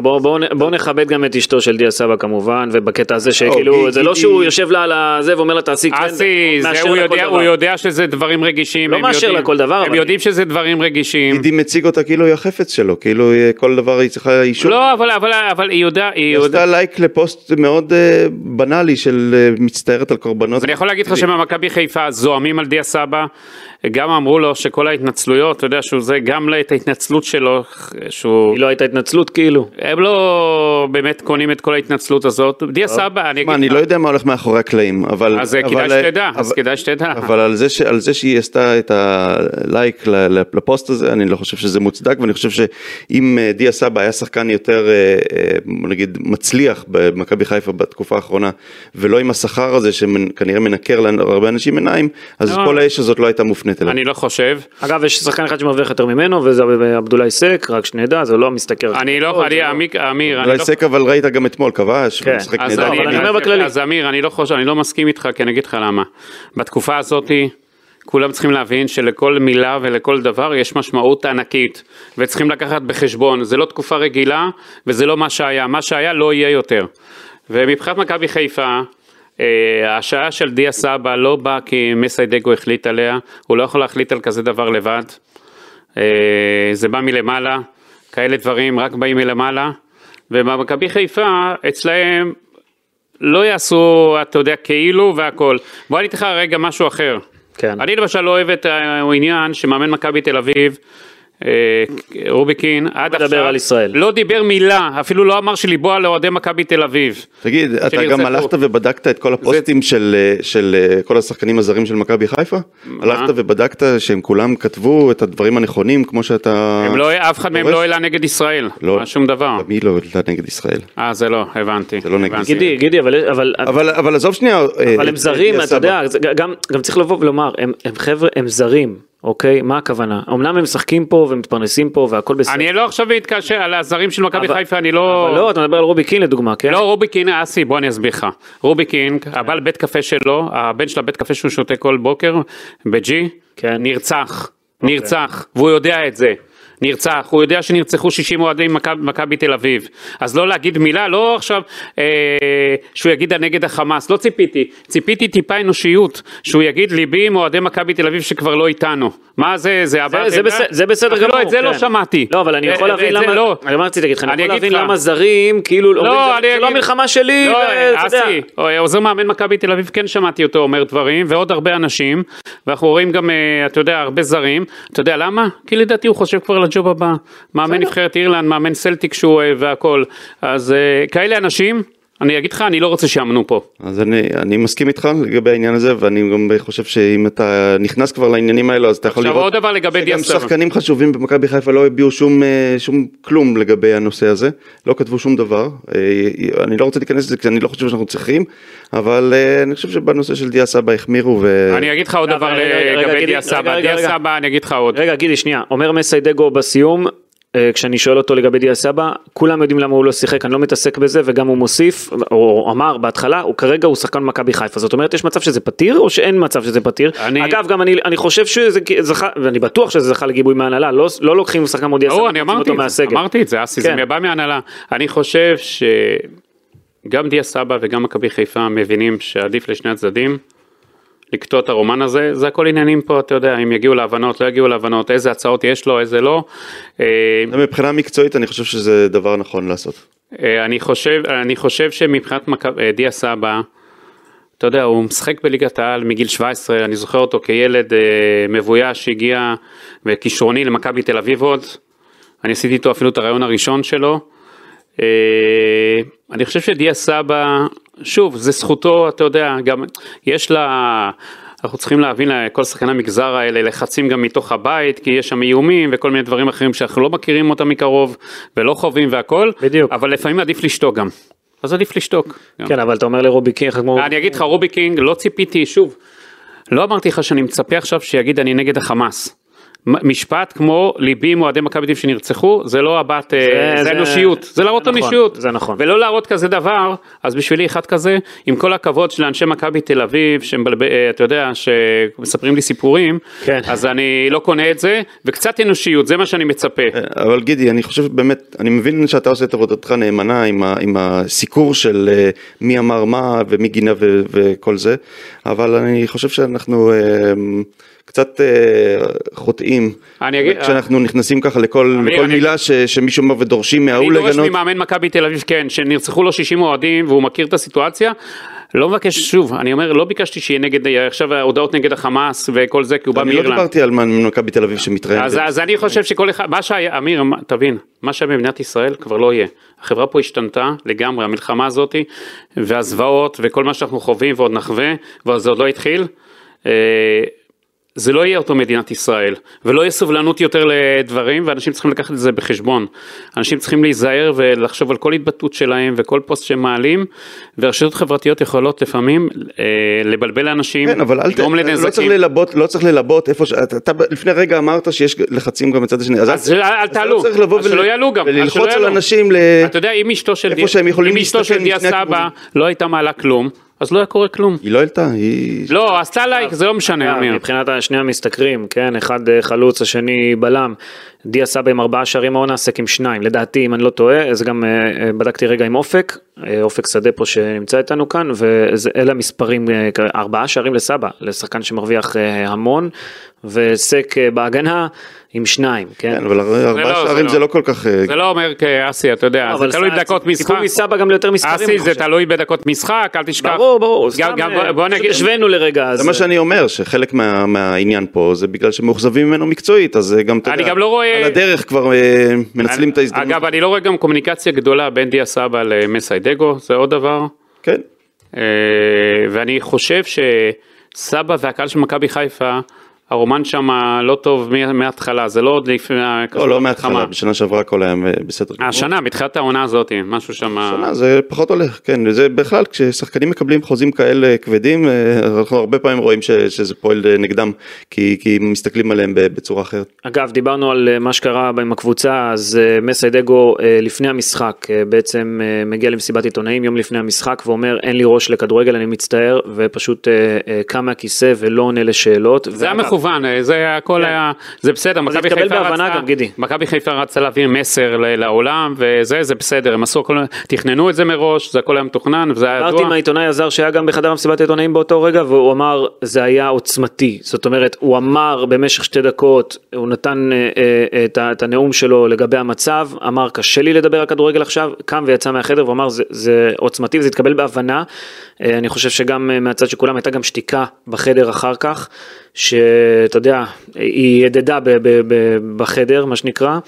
בואו בוא, נכבד גם את אשתו של דיה סבא כמובן, ובקטע הזה שכאילו, גידי- זה לא שהוא יושב לה על הזה ואומר לה תעשי כן, אסי, זה מאשר הוא יודע- יודע שזה דברים רגישים. לא מאשר לה כל דבר, הם אבל- יודעים שזה דברים רגישים. גידי מציג אותה כאילו היא החפץ שלו, כאילו כל דבר היא צריכה אישור. לא, אבל- אבל אבל היא יודעת, היא. עשתה לייק לפוסט מאוד אה, בנאלי של אה, מצטערת על קורבנות. אני יכול להגיד לך שממכבי חיפה זועמים על דיה סבא, גם אמרו לו שכל ההתנצלויות, אתה יודע שהוא זה, גם את ההתנצלות שלו, שהוא... היא לא הייתה התנצלות כאילו. הם לא באמת קונים את כל ההתנצלות הזאת. דיה סבא, אני מה, אגיד אני לא יודע מה הולך מאחורי הקלעים, אבל... אז אה, כדאי שתדע, אז אבל- כדאי שתדע. אבל על זה, ש, על זה שהיא עשתה את הלייק ל- ל- לפוסט הזה, אני לא חושב שזה מוצדק, ואני חושב שאם אה, דיה סבא היה שחקן יותר, אה, אה, נגיד, מצליח במכבי חיפה בתקופה האחרונה, ולא עם השכר הזה שכנראה מנקר להרבה אנשים עיניים, אז לא. כל האש הזאת לא הייתה מופנית אליו. אני לא חושב. אגב, יש שחקן אחד שמרוויח יותר ממנו, וזה עבדולאי סק, רק שנדע, זה לא מסתכל. אני לא, אני, עמי- אמיר, אני אולי לא... סק אבל ראית גם אתמול, כבש, כן. משחק אז נהדר. אבל אני אומר אז- בכללי. אז אמיר, אני לא חושב, אני לא מסכים איתך, כי אני אגיד לך למה. בתקופה הזאתי, כולם צריכים להבין שלכל מילה ולכל דבר יש משמעות ענקית, וצריכים לקחת בחשבון, זה לא תקופה רגילה, וזה לא מה שהיה, מה שהיה לא יהיה יותר. ומבחינת מכבי חיפה, ההשעיה של דיה סבא לא באה כי מסיידגו החליט עליה, הוא לא יכול להחליט על כזה דבר לבד. אה, זה בא מלמעלה, כאלה דברים רק באים מלמעלה, ובמכבי חיפה, אצלהם לא יעשו, אתה יודע, כאילו והכל. בוא אני אתן לך רגע משהו אחר. כן. אני למשל לא אוהב את העניין שמאמן מכבי תל אביב, אה, רוביקין, עד מדבר עכשיו, על ישראל. לא דיבר מילה, אפילו לא אמר שליבו על אוהדי מכבי תל אביב. תגיד, אתה. גם הלכת ובדקת את כל הפוסטים של, אה, של אה, כל השחקנים הזרים של מכבי חיפה? הלכת ובדקת שהם כולם כתבו את הדברים הנכונים כמו שאתה... הם לא, אף אחד מהם? לא העלה נגד ישראל, לא. שום דבר. היא לא העלתה נגד ישראל. אה, זה לא, הבנתי. זה לא נגד הבנתי. גידי, גידי, אבל... אבל אבל, אבל עזוב שנייה. אה, אבל הם זרים, אתה יודע, גם, גם צריך לבוא ולומר, הם, הם חבר'ה, הם זרים, אוקיי? מה הכוונה? אמנם הם משחקים פה ומתפרנסים פה והכל בסדר. אני לא עכשיו מתקשר על הזרים של מכבי חיפה, אני לא... אבל לא, אתה מדבר על רובי קין לדוגמה, כן? לא, רובי קין, אסי, בוא אני אסביר לך. רובי קין, הבעל בית קפה שלו, הבן של הבית קפה שהוא שותה כל בוקר, בג'י, כן. נרצח, נרצח, והוא יודע את זה. נרצח, הוא יודע שנרצחו 60 אוהדים מכב- מכבי תל אביב, אז לא להגיד מילה, לא עכשיו אה, שהוא יגיד נגד החמאס, לא ציפיתי, ציפיתי טיפה אנושיות, שהוא יגיד ליבי עם אוהדי מכבי תל אביב שכבר לא איתנו, מה זה, זה הבעת זה? בסדר, זה בסדר אפילו גמור. את זה לא כן. שמעתי. לא, אבל אני יכול אה, להבין זה למה, לא. אני רציתי להגיד לך, אני יכול להבין. למה זרים, כאילו, אומרים, לא, זה- אני זה לא מלחמה שלי, לא, ואתה יודע. אסי, עוזר מאמן מכבי תל אביב, כן שמעתי אותו אומר דברים, ועוד הרבה אנשים, ואנחנו רואים גם, אה, אתה יודע, הרבה זרים. אתה יודע למה? כי לדעתי הוא חושב כבר לג'וב הבא. מאמן נבחרת אירלנד, מאמן סלטיק שהוא אה, והכל. אז אה, כאלה אנשים, אני אגיד לך, אני לא רוצה שיאמנו פה. אז אני, אני מסכים איתך לגבי העניין הזה ואני גם חושב שאם אתה נכנס כבר לעניינים האלו אז אתה יכול עכשיו לראות עוד דבר לגבי שגם דיה סבא. שחקנים חשובים במכבי חיפה לא הביעו שום, אה, שום כלום לגבי הנושא הזה, לא כתבו שום דבר, אה, אני לא רוצה להיכנס לזה כי אני לא חושב שאנחנו צריכים, אבל אה, אני חושב שבנושא של דיה סבא החמירו ו... אני אגיד לך עוד דבר לגבי דיה סבא. רגע, דיה רגע. סבא, אני אגיד לך עוד. רגע, גידי, שנייה, אומר מסיידגו בסיום, כשאני שואל אותו לגבי דיה סבא, כולם יודעים למה הוא לא שיחק, אני לא מתעסק בזה, וגם הוא מוסיף, או אמר בהתחלה, הוא כרגע הוא שחקן מכבי חיפה, זאת אומרת, יש מצב שזה פתיר, או שאין מצב שזה פתיר? אני- אגב, גם אני, אני חושב שזה זכה, ואני בטוח שזה זכה לגיבוי מההנהלה, לא, לא לוקחים שחקן כמו דיה סבא, ברור, אני אמרתי זה, מהסגל. אמרתי את זה, אסי, זה כן. בא מההנהלה. אני חושב שגם דיה סבא וגם מכבי חיפה מבינים שעדיף לשני הצדדים לקטוע את הרומן הזה, זה הכל עניינים פה, אתה יודע, אם יגיעו להבנות, לא יגיעו להבנות, איזה הצעות יש לו, איזה לא. אה, מבחינה מקצועית אני חושב שזה דבר נכון לעשות. אה, אני חושב, אני חושב שמבחינת אה, דיה סבא, אתה יודע, הוא משחק בליגת העל מגיל 17, אני זוכר אותו כילד מבויש שהגיע וכישרוני למכבי תל אביב עוד. אני עשיתי איתו אפילו את הריאיון הראשון שלו. אני חושב שדיה סבא, שוב, זה זכותו, אתה יודע, גם יש לה, אנחנו צריכים להבין לכל שחקני המגזר האלה לחצים גם מתוך הבית, כי יש שם איומים וכל מיני דברים אחרים שאנחנו לא מכירים אותם מקרוב ולא חווים והכל, בדיוק. אבל לפעמים עדיף לשתוק גם. אז עדיף לשתוק. גם. כן, אבל אתה אומר לרובי קינג, כמו... אני אגיד לך, רובי קינג, לא ציפיתי, שוב, לא אמרתי לך שאני מצפה עכשיו שיגיד אני נגד החמאס. משפט כמו ליבי עם אוהדי מכבי תל שנרצחו, זה לא הבעת, אה, זה- זה זה- אנושיות, זה להראות זה נכון, אנושיות. זה נכון. ולא להראות כזה דבר, אז בשבילי אחד כזה, עם כל הכבוד של אנשי מכבי תל אביב, שאתה יודע, שמספרים לי סיפורים, כן. אז אני לא קונה את זה, וקצת אנושיות, זה מה שאני מצפה. אבל גידי, אני חושב באמת, אני מבין שאתה עושה את עבודתך נאמנה עם, ה, עם הסיקור של אה, מי אמר מה ומי גינה ו, וכל זה, אבל אני חושב שאנחנו אה, קצת אה, חוטאים, אגיד- כשאנחנו נכנסים ככה לכל, אני- לכל אני- מילה ש, שמישהו אומר ודורשים מההוא אני דורש לגנות. ממאמן מכבי תל אביב, כן, שנרצחו לו 60 אוהדים והוא מכיר את הסיטואציה. לא מבקש, שוב, אני אומר, לא ביקשתי שיהיה נגד, עכשיו ההודעות נגד החמאס וכל זה, כי הוא בא אני לא מאירלנד. דיברתי על מכבי תל אביב שמתראיין. אז, אז אני חושב שכל אחד, מה שהיה, אמיר, תבין, מה שהיה במדינת ישראל כבר לא יהיה. החברה פה השתנתה לגמרי, המלחמה הזאתי, והזוועות, וכל מה שאנחנו חווים ועוד נחווה, וזה עוד לא התחיל. זה לא יהיה אותו מדינת ישראל, ולא יהיה סובלנות יותר לדברים, ואנשים צריכים לקחת את זה בחשבון. אנשים צריכים להיזהר ולחשוב על כל התבטאות שלהם וכל פוסט שהם מעלים, ורשתות חברתיות יכולות לפעמים אה, לבלבל לאנשים, כן, אבל אל ת... לגרום לא צריך לנזקים. ללבות, לא צריך ללבות איפה ש... אתה, אתה לפני רגע אמרת שיש לחצים גם מצד השני, אז, אז אל- אל אז תעלו, לא צריך לבוא אז שלא יעלו גם, אז וללחוץ על. אנשים ל... אתה יודע, אם אשתו של דיה- סבא. לא הייתה מעלה כלום, אז לא היה קורה כלום. היא לא העלתה, היא... לא, עשתה לייק, זה לא משנה, אה, אמיר. מבחינת שני המשתכרים, כן, אחד אה, חלוץ, השני בלם, דיה סבא עם ארבעה שערים העונה, סק עם שניים, לדעתי אם אני לא טועה, זה גם אה, בדקתי רגע עם אופק, אופק שדה פה שנמצא איתנו כאן, ואלה המספרים, ארבעה שערים לסבא, לשחקן שמרוויח המון, וסק בהגנה עם שניים, כן. כן, אבל ארבעה לא, זה שערים לא. זה לא כל כך... אה, זה לא אומר כאסי, אתה יודע, זה תלוי בדקות משחק. ציפו מסבא גם ליותר מספרים, אסי, זה. תלוי בדקות משחק, אל תשכח. ברור, ברור, גם- סתם, אה, בוא- נגיד, השווינו לרגע. זה מה שאני אומר, שחלק מה, מהעניין פה זה בגלל שמאוכזבים ממנו מקצועית, אז אה, גם, אתה אני יודע, גם לא רואה- על הדרך כבר אה, מנצלים את ההזדמנות. אגב, אני לא רואה גם קומוניקציה גדולה בין דיה סבא למסיידגו, זה עוד דבר. כן, אה, ואני חושב שסבא והקהל של מכבי חיפה, הרומן שם לא טוב מההתחלה, זה לא עוד לפני לא, לא מההתחלה. בשנה שעברה הכל היה אה, בסדר. גמור. השנה, בתחילת העונה הזאת, משהו שם... שנה זה פחות הולך, כן, זה בכלל, כששחקנים מקבלים חוזים כאלה כבדים, אה, אנחנו הרבה פעמים רואים ש, שזה פועל אה, נגדם, כי, כי מסתכלים עליהם ב- בצורה אחרת. אגב, דיברנו על אה, מה שקרה עם הקבוצה, אז אה, מסיידגו אה, לפני המשחק אה, בעצם אה, מגיע למסיבת עיתונאים יום לפני המשחק ואומר אין לי ראש לכדורגל, אני מצטער, ופשוט אה, אה, קם מהכיסא ולא עונה לשאלות. זה היה ואגב, מכוון, זה הכל כן. היה, זה בסדר, מכבי חיפה רצתה, גידי. מכבי חיפה רצה להעביר מסר לעולם, וזה, זה בסדר, הם עשו הכל, תכננו את זה מראש, זה הכל היה מתוכנן, וזה היה דיברתי ידוע. עם העיתונאי הזר שהיה גם בחדר המסיבת העיתונאים באותו רגע והוא אמר זה היה עוצמתי זאת אומרת הוא אמר במשך שתי דקות הוא נתן אה, אה, את, הנאום שלו לגבי המצב אמר קשה לי לדבר על כדורגל עכשיו קם ויצא מהחדר והוא אמר זה, עוצמתי וזה התקבל בהבנה אה, אני חושב שגם אה, מהצד של כולם הייתה גם שתיקה בחדר אחר כך שאתה יודע היא ידדה בחדר מה שנקרא.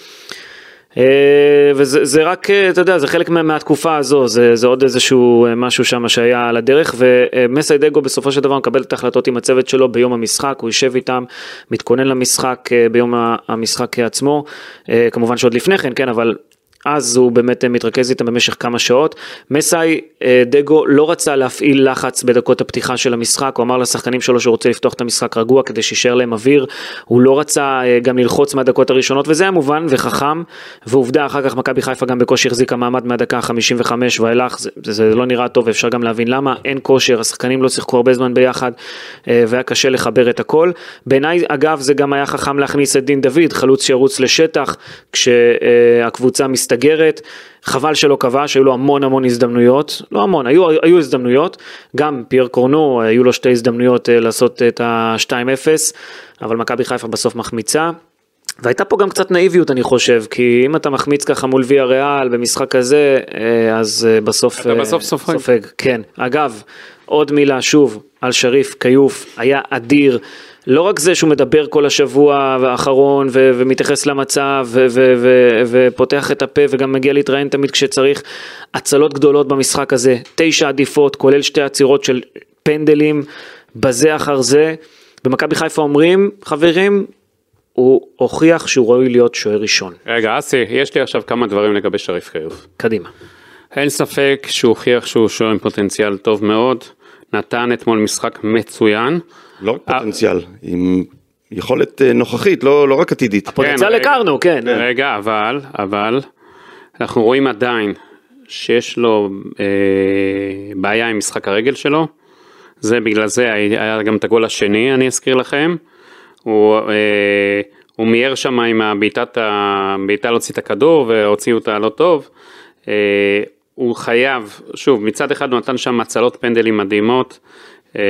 אה, וזה זה רק, אה, אתה יודע, זה חלק מה, מהתקופה הזו, זה, זה עוד איזשהו אה, משהו שם שהיה על הדרך, ומסיידגו בסופו של דבר מקבל את ההחלטות עם הצוות שלו ביום המשחק, הוא יושב איתם, מתכונן למשחק ביום המשחק עצמו, כמובן שעוד לפני כן, כן, אבל אז הוא באמת אה, מתרכז איתם במשך כמה שעות. מסאי אה, דגו לא רצה להפעיל לחץ בדקות הפתיחה של המשחק, הוא אמר לשחקנים שלו שהוא רוצה לפתוח את המשחק רגוע כדי שישאר להם אוויר, הוא לא רצה אה, גם ללחוץ מהדקות הראשונות וזה היה מובן וחכם, ועובדה אחר כך מכבי חיפה גם בקושי החזיקה מעמד מהדקה ה-55 ואילך, זה, זה, לא נראה טוב ואפשר גם להבין למה, אין כושר, השחקנים לא שיחקו הרבה זמן ביחד והיה קשה לחבר את הכל. בעיניי אגב זה גם היה חכם להכניס את דין דוד, חלוץ שירוץ לשטח כשהקבוצה מסתגרת, חבל שלא כבש, היו לו המון המון הזדמנויות, לא המון, היו, היו הזדמנויות, גם פייר קורנו, היו לו שתי הזדמנויות אה, לעשות את ה-2-0, אבל מכבי חיפה בסוף מחמיצה. והייתה פה גם קצת נאיביות אני חושב, כי אם אתה מחמיץ ככה מול ויה ריאל במשחק כזה, אה, אז אה, בסוף... אתה אה, בסוף סופג. סופג, כן. אגב, עוד מילה שוב, על שריף כיוף, היה אדיר. לא רק זה שהוא מדבר כל השבוע האחרון ו- ומתייחס למצב ו- ו- ו- ופותח את הפה וגם מגיע להתראיין תמיד כשצריך, הצלות גדולות במשחק הזה, תשע עדיפות כולל שתי עצירות של פנדלים בזה אחר זה. במכבי חיפה אומרים, חברים, הוא הוכיח שהוא ראוי להיות שוער ראשון. רגע, אסי, יש לי עכשיו כמה דברים לגבי שריף חיוף. קדימה. אין ספק שהוא הוכיח שהוא שוער עם פוטנציאל טוב מאוד, נתן אתמול משחק מצוין. לא רק פוטנציאל, עם יכולת אה, נוכחית, לא לא רק עתידית. פוטנציאל רגע. הכרנו, כן. רגע, אבל, אבל, אנחנו רואים עדיין שיש לו אה, בעיה עם משחק הרגל שלו. זה בגלל זה היה גם את הגול השני, אני אזכיר לכם. הוא, אה, הוא מיהר שם עם הבעיטת, ה- בעיטה להוציא את הכדור והוציאו אותה לא טוב. אה, הוא חייב, שוב, מצד אחד הוא נתן שם הצלות פנדלים מדהימות. אה,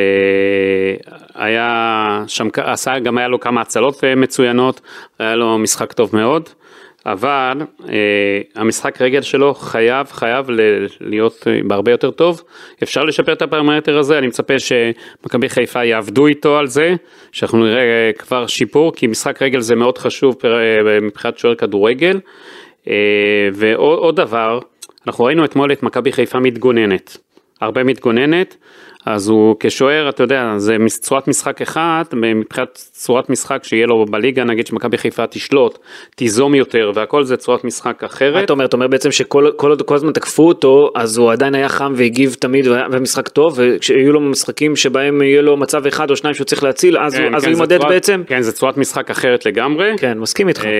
היה שם, עשה, גם היה לו כמה הצלות אה, מצוינות, היה לו משחק טוב מאוד, אבל אה, המשחק רגל שלו חייב, חייב להיות בהרבה יותר טוב. אפשר לשפר את הפרמטר הזה, אני מצפה שמכבי חיפה יעבדו איתו על זה, שאנחנו נראה אה, כבר שיפור, כי משחק רגל זה מאוד חשוב פר- מבחינת שוער כדורגל. ועוד עוד דבר, אנחנו ראינו אתמול את מכבי חיפה מתגוננת, הרבה מתגוננת, אז הוא כשוער, אתה יודע, זה צורת משחק אחת, מבחינת צורת משחק שיהיה לו בליגה, נגיד שמכבי חיפה תשלוט, תיזום יותר, והכל זה צורת משחק מה אחרת. אתה אומר? אתה אומר בעצם שכל כל, כל הזמן תקפו אותו, אז הוא עדיין היה חם והגיב תמיד והיה במשחק טוב, וכשיהיו לו משחקים שבהם יהיה לו מצב אחד או שניים שהוא צריך להציל, אז, כן, הוא, אז כן, הוא צורת- בעצם? כן, זה צורת משחק אחרת לגמרי. כן, מסכים איתך. אה,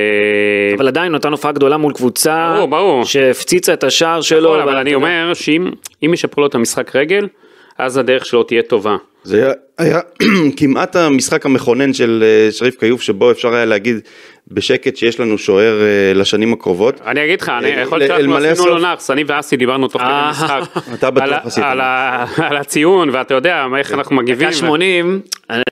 אבל עדיין נתן הופעה גדולה מול קבוצה ברור, ברור. שהפציצה את השער שלו. נכון, אבל אני אומר שאם אם ישפרו לו את המשחק רגל, אז הדרך שלו תהיה טובה. זה היה- היה כמעט המשחק המכונן של אה, שריף כיוף, שבו אפשר היה להגיד בשקט שיש לנו שוער אה, לשנים הקרובות. אני אגיד לך, אני אה, יכול להיות שאנחנו עשינו לו. נאחס, אני ואסי דיברנו תוך כדי משחק. אתה בטוח עשית. על הציון, ואתה יודע איך אנחנו מגיבים. דקה 80,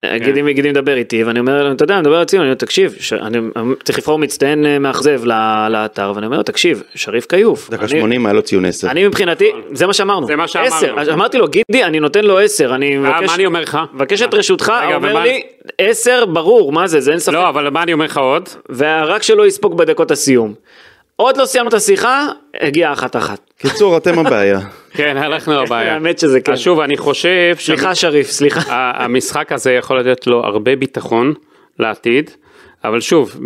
כן. גידי מדבר איתי, ואני אומר לו, אתה יודע, אני מדבר על ציון, אני אומר, תקשיב, אני צריך לבחור מצטיין מאכזב ל- לאתר, ואני אומר תקשיב, שריף כיוף. דקה אני- 80 היה לו ציון 10. אני מבחינתי, זה מה שאמרנו. זה מה שאמרנו. אמרתי לו, גידי, אני נותן לו עשר, אני מבקש... אני אומר לך? מבקש את רשותך, אומר לי, עשר, ברור, מה זה, זה אין ספק. לא, אבל מה אני אומר לך עוד? ורק שלא יספוג בדקות הסיום. עוד לא סיימנו את השיחה, הגיעה אחת אחת. קיצור, אתם הבעיה. כן, הלכנו הבעיה. האמת שזה כן. שוב, אני חושב... סליחה שריף, סליחה. המשחק הזה יכול לתת לו הרבה ביטחון לעתיד, אבל שוב,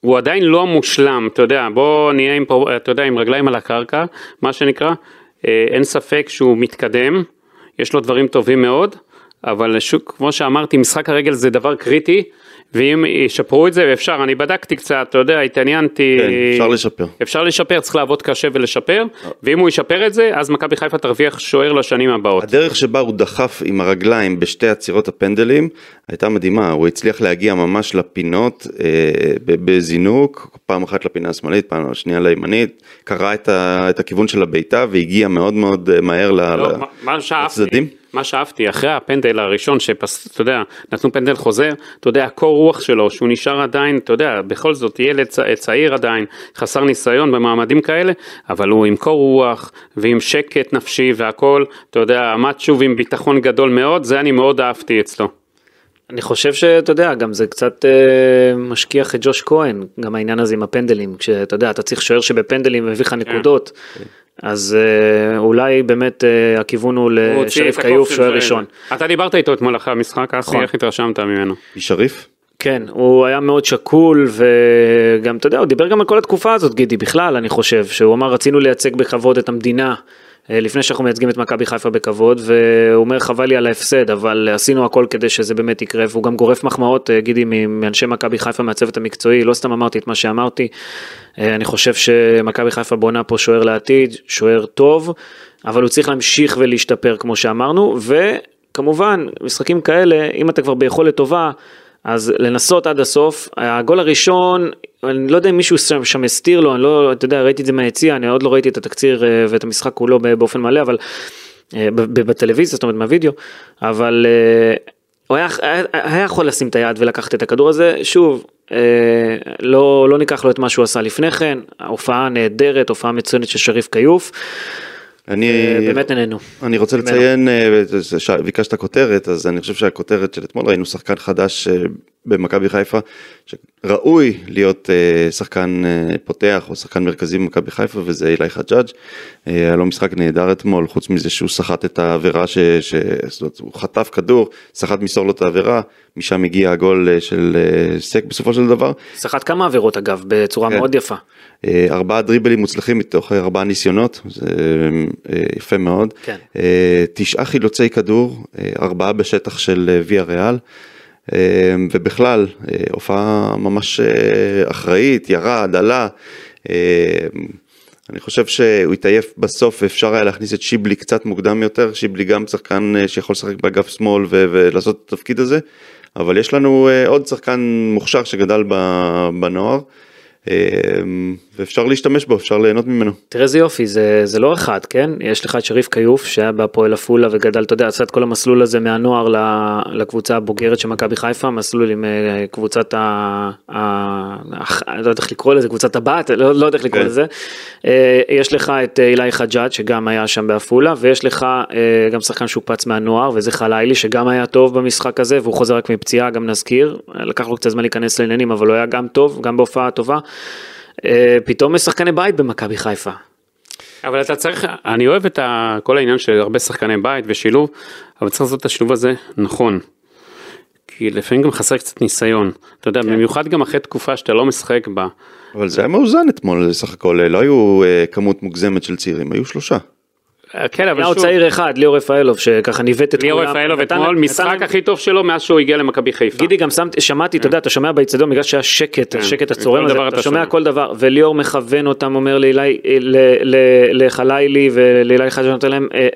הוא עדיין לא מושלם, אתה יודע, בוא נהיה עם, פה- אתה יודע, עם רגליים על הקרקע, מה שנקרא, אה, אין ספק שהוא מתקדם, יש לו דברים טובים מאוד, אבל שוב, כמו שאמרתי, משחק הרגל זה דבר קריטי, ואם ישפרו את זה, ואפשר, אני בדקתי קצת, אתה יודע, התעניינתי. כן, אפשר לשפר. אפשר לשפר, צריך לעבוד קשה ולשפר, ואם הוא ישפר את זה, אז מכבי חיפה תרוויח שוער לשנים הבאות. הדרך שבה הוא דחף עם הרגליים בשתי עצירות הפנדלים הייתה מדהימה, הוא הצליח להגיע ממש לפינות אה, בזינוק, פעם אחת לפינה השמאלית, פעם שנייה לימנית, קרא את, ה- את הכיוון של הבעיטה והגיע מאוד מאוד אה, מהר לא, ל- מה- מה שאהבתי. מה שאהבתי, אחרי הפנדל הראשון שפס, אתה יודע, נתנו פנדל חוזר, אתה יודע, הקור רוח שלו, שהוא נשאר עדיין, אתה יודע, בכל זאת ילד צ- צעיר עדיין, חסר ניסיון במעמדים כאלה, אבל הוא עם קור רוח ועם שקט נפשי והכל, אתה יודע, עמד שוב עם ביטחון גדול מאוד, זה אני מאוד אהבתי אצלו. אני חושב שאתה יודע, גם זה קצת אה, משכיח את ג'וש כהן, גם העניין הזה עם הפנדלים, כשאתה יודע, אתה צריך שוער שבפנדלים מביא לך נקודות, אז אה, אולי באמת אה, הכיוון הוא לשריף כיוף שוער. ראשון. אתה דיברת איתו אתמול אחרי המשחק, אסי, נכון. איך התרשמת ממנו? שריף? כן, הוא היה מאוד שקול וגם, אתה יודע, הוא דיבר גם על כל התקופה הזאת, גידי, בכלל, אני חושב, שהוא אמר, רצינו לייצג בכבוד את המדינה. אה, לפני שאנחנו מייצגים את מכבי חיפה בכבוד, והוא אומר חבל לי על ההפסד, אבל עשינו הכל כדי שזה באמת יקרה, והוא גם גורף מחמאות, אה, גידי, מאנשי מכבי חיפה מהצוות המקצועי, לא סתם אמרתי את מה שאמרתי, אה, אני חושב שמכבי חיפה בונה פה שוער לעתיד, שוער טוב, אבל הוא צריך להמשיך ולהשתפר כמו שאמרנו, וכמובן, משחקים כאלה, אם אתה כבר ביכולת טובה, אז לנסות עד הסוף, הגול הראשון, אני לא יודע אם מישהו שם, שם הסתיר לו, אני לא, אתה יודע, ראיתי את זה מהיציע, אני עוד לא ראיתי את התקציר אה, ואת המשחק כולו באופן מלא, אבל אה, בטלוויזיה, זאת אומרת מהווידאו, אבל אה, הוא היה, היה, היה יכול לשים את היד ולקחת את הכדור הזה, שוב, לא, לא ניקח לו את מה שהוא עשה לפני כן, הופעה נהדרת, הופעה מצוינת של שריף כיוף, אני... אה, באמת נהנינו. אני רוצה ממנו. לציין, אה, ביקשת כותרת, אז אני חושב שהכותרת של אתמול ראינו שחקן חדש אה, במכבי חיפה, שראוי להיות שחקן פותח או שחקן מרכזי במכבי חיפה, וזה אילי חג'אג'. היה לו משחק נהדר אתמול, חוץ מזה שהוא סחט את העבירה, ש... ש... זאת אומרת, הוא חטף כדור, סחט מסור לו את העבירה, משם הגיע הגול אה, של אה, סק בסופו של דבר. סחט כמה עבירות אגב, בצורה כן. מאוד יפה. אה, ארבעה דריבלים מוצלחים מתוך ארבעה ניסיונות, זה יפה מאוד. כן. תשעה חילוצי כדור, ארבעה בשטח של ויה ריאל. ובכלל, הופעה ממש אחראית, ירד, עלה. אני חושב שהוא התעייף בסוף ואפשר היה להכניס את שיבלי קצת מוקדם יותר, שיבלי גם שחקן שיכול לשחק באגף שמאל ו- ולעשות את התפקיד הזה, אבל יש לנו אה, עוד שחקן מוכשר שגדל בנוער, אה, ואפשר להשתמש בו, אפשר ליהנות ממנו. תראה איזה יופי, זה, זה לא אחד, כן? יש לך את שריף כיוף שהיה בהפועל עפולה וגדל, אתה יודע, עשה את כל המסלול הזה מהנוער לקבוצה הבוגרת של מכבי חיפה, מסלול עם אה, קבוצת ה... ה... לא יודע איך לקרוא לזה, קבוצת הבת, לא, לא יודע איך לקרוא כן. לזה. אה, יש לך את אה, אילי חג'אג' שגם היה שם בעפולה, ויש לך גם שחקן שהוקפץ מהנוער, וזה חלילי שגם היה טוב במשחק הזה, והוא חוזר רק מפציעה, גם נזכיר. לקח לו קצת זמן להיכנס לעניינים, אבל הוא היה גם טוב, גם בהופעה טובה. אה, פתאום יש שחקני בית במכבי חיפה. אבל אתה צריך, אני אוהב את ה, כל העניין של הרבה שחקני בית ושילוב, אבל צריך לעשות את השילוב הזה נכון. כי לפעמים גם חסר קצת ניסיון, אתה יודע, במיוחד גם אחרי תקופה שאתה לא משחק בה. אבל זה היה מאוזן אתמול סך הכל, לא היו אה, כמות מוגזמת של צעירים, היו שלושה. כן, אבל היה עוד שוב, צעיר אחד, ליאור רפאלוב, שככה ניווט את ליאור כולם. רפאלוב נתן- אתמול, משחק הכי טוב שלו מאז שהוא הגיע למכבי חיפה. גידי גם שמעתי, אתה יודע, אתה שומע באיצטדיון, בגלל שהיה שקט, כן, השקט כל הצורם הזה, דבר אתה שומע. כל דבר, וליאור מכוון אותם, אומר ל- לחלילי ולאילי חג'ה נותן להם אה,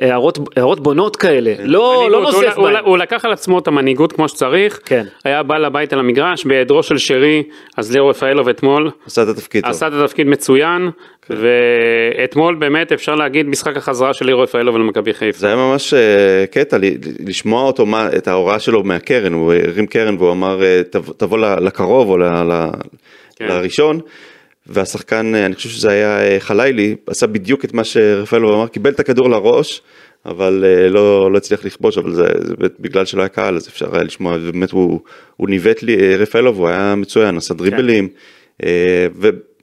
הערות בונות כאלה, לא לא הוא, הוא, בהם. הוא לקח על עצמו את המנהיגות כמו שצריך, כן. היה בא לבית על המגרש, בהיעדרו של שרי, אז ליאור רפאלוב אתמול. עשה את התפקיד מצוין, ואתמול באמת אפשר להגיד משחק החזרה של ליאור רפאלוב למכבי חיפה. זה היה ממש אה, קטע לשמוע אותו, מה, את ההוראה שלו מהקרן, הוא הרים קרן והוא אמר אה, "תב- תבוא לקרוב או ל- ל- כן. לראשון. והשחקן, אה, אני חושב שזה היה חלילי, עשה בדיוק את מה שרפאלוב אמר, קיבל את הכדור לראש, אבל לא, לא הצליח לכבוש, אבל זה, זה באמת בגלל שלא היה קהל, אז אפשר היה לשמוע, ובאמת הוא, הוא ניווט לי, רפאלוב, הוא היה מצוין, עשה דריבלים, אה,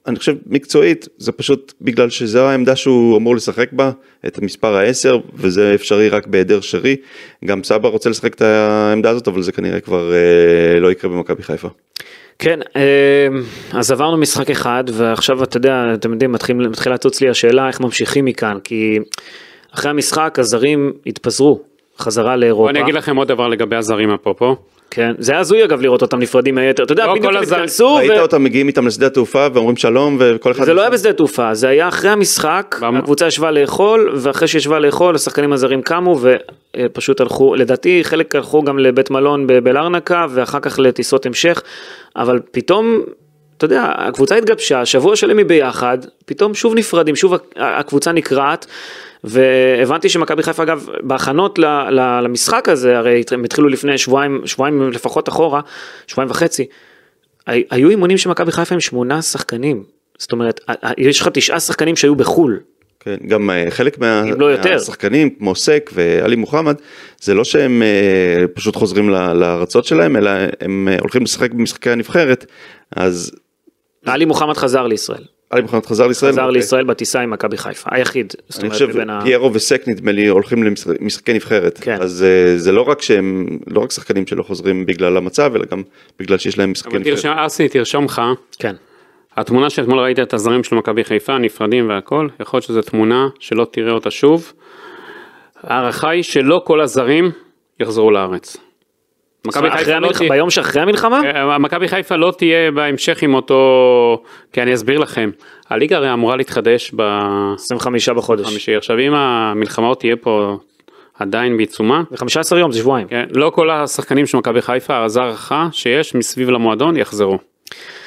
ואני חושב מקצועית, זה פשוט בגלל שזו העמדה שהוא אמור לשחק בה, את המספר העשר, וזה אפשרי רק בהיעדר שרי, גם סבא רוצה לשחק את העמדה הזאת, אבל זה כנראה כבר אה, לא יקרה במכבי חיפה. כן, אה, אז עברנו משחק אחד, ועכשיו אתה יודע, אתם יודעים, מתחיל- מתחילה לצוץ לי השאלה איך ממשיכים מכאן, כי אחרי המשחק הזרים התפזרו חזרה לאירופה. אני אגיד לכם עוד דבר לגבי הזרים אפרופו. כן, זה היה הזוי אגב לראות אותם נפרדים מהיתר, אתה יודע, לא בדיוק הם התכנסו, ראית ו- אותם מגיעים איתם לשדה התעופה ואומרים שלום וכל אחד... זה לא היה בשדה תעופה, זה היה אחרי המשחק, במ- הקבוצה ישבה לאכול, ואחרי שישבה לאכול, השחקנים הזרים קמו ופשוט הלכו, לדעתי חלק הלכו גם לבית מלון בלרנקה, ואחר כך לטיסות המשך, אבל פתאום, אתה יודע, הקבוצה התגבשה, שבוע שלם היא ביחד, פתאום שוב נפרדים, שוב הק- הקבוצה נקרעת. והבנתי שמכבי חיפה אגב בהכנות למשחק הזה הרי הם התחילו לפני שבועיים שבועיים לפחות אחורה שבועיים וחצי הי- היו אימונים של מכבי חיפה עם שמונה שחקנים. זאת אומרת, יש לך תשעה שחקנים שהיו בחו"ל. כן, גם אה, חלק מה, לא יותר. מהשחקנים כמו סק ועלי מוחמד, זה לא שהם אה, פשוט חוזרים ל- לארצות שלהם, אלא הם אה, הולכים לשחק במשחקי הנבחרת, אז עלי מוחמד חזר לישראל. עלי מוחמד חזר לישראל. חזר אוקיי. לישראל בטיסה עם מכבי חיפה, היחיד. אני חושב פיירו וסק נדמה לי הולכים למשחקי נבחרת, כן. אז אה, זה לא רק שהם, לא רק שחקנים שלא חוזרים בגלל המצב, אלא גם בגלל שיש להם משחקי אבל נבחרת. תרשום, אסי, תרשום לך, כן. התמונה שאתמול ראית את הזרים של מכבי חיפה, נפרדים והכל, יכול להיות שזו תמונה שלא תראה אותה שוב. ההערכה היא שלא כל הזרים יחזרו לארץ. ביום שאחרי המלחמה? אה, מכבי חיפה לא תהיה בהמשך עם אותו, כי אני אסביר לכם, הליגה הרי אמורה להתחדש ב... 25 בחודש. חמישי. עכשיו אם המלחמה עוד תהיה פה עדיין בעיצומה, זה 15 יום, זה שבועיים. כן, לא כל השחקנים של מכבי חיפה, הערכה שיש מסביב למועדון יחזרו.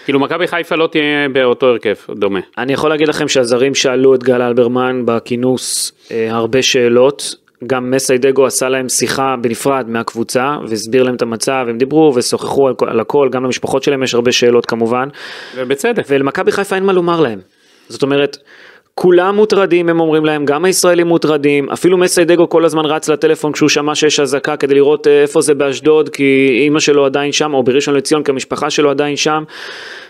כאילו מכבי חיפה לא תהיה באותו הרכב דומה. אני יכול להגיד לכם שהזרים שאלו את גל אלברמן בכינוס אה, הרבה שאלות. גם מסיידגו עשה להם שיחה בנפרד מהקבוצה והסביר להם את המצב, הם דיברו ושוחחו על, על הכל, גם למשפחות שלהם יש הרבה שאלות כמובן. ובצדק. ולמכבי חיפה אין מה לומר להם. זאת אומרת, כולם מוטרדים, הם אומרים להם, גם הישראלים מוטרדים, אפילו מסיידגו כל הזמן רץ לטלפון כשהוא שמע שיש אזעקה כדי לראות אה, איפה זה באשדוד, כי אימא שלו עדיין שם, או בראשון לציון, כי המשפחה שלו עדיין שם.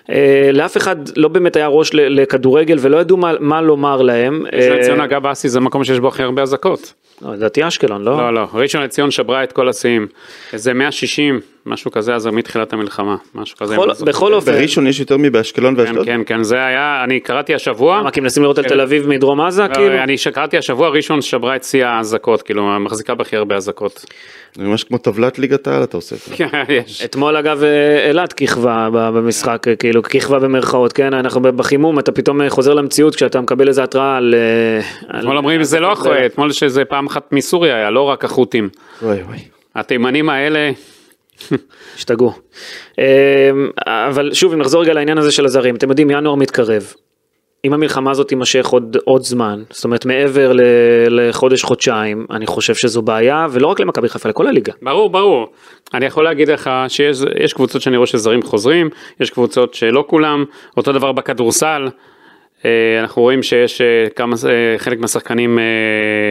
אה, לאף אחד לא באמת היה ראש לכדורגל ולא ידעו מה, מה לומר להם. ראשון אה, לציון אגב אסי זה מקום שיש בו הכי הרבה אזעקות. לא, לדעתי אשקלון, לא? לא לא, ראשון לציון שברה את כל השיאים. איזה 160, משהו כזה אז מתחילת המלחמה, משהו כזה. בכל-. בכל אופן, בראשון יש יותר מבאשקלון כן ואשדוד? כן כן זה היה, אני קראתי השבוע. מה, כי מנסים לראות על תל אביב מדרום עזה, כאילו? לא, אני שקראתי השבוע ראשון שברה את שיא האזעקות, כאילו מחזיקה בהכי הרבה אזעקות. זה ממש כמו טבלת ליגת העל אתה עושה. כן, יש. אתמול אגב אה, אילת כיכבה במשחק, אה, כאילו כיכבה במרכאות, כן, אנחנו בחימום, אתה פתאום אה, חוזר למציאות כשאתה מקבל איזה התראה על... אה, על- אתמול אומרים זה לא אחרי, אתמול שזה פעם אחת מסוריה היה, לא רק החות'ים. וואי וואי. התימנים האלה, השתגעו. אה, אבל שוב, אם נחזור רגע לעניין הזה של הזרים, אתם יודעים, ינואר מתקרב. אם המלחמה הזאת תימשך עוד, עוד זמן, זאת אומרת מעבר ל- לחודש-חודשיים, אני חושב שזו בעיה, ולא רק למכבי חיפה, לכל הליגה. ברור ברור. אני יכול להגיד לך שיש יש קבוצות שאני רואה שזרים חוזרים, יש קבוצות שלא כולם, אותו דבר בכדורסל. אה, אנחנו רואים שיש אה, כמה, אה, חלק מהשחקנים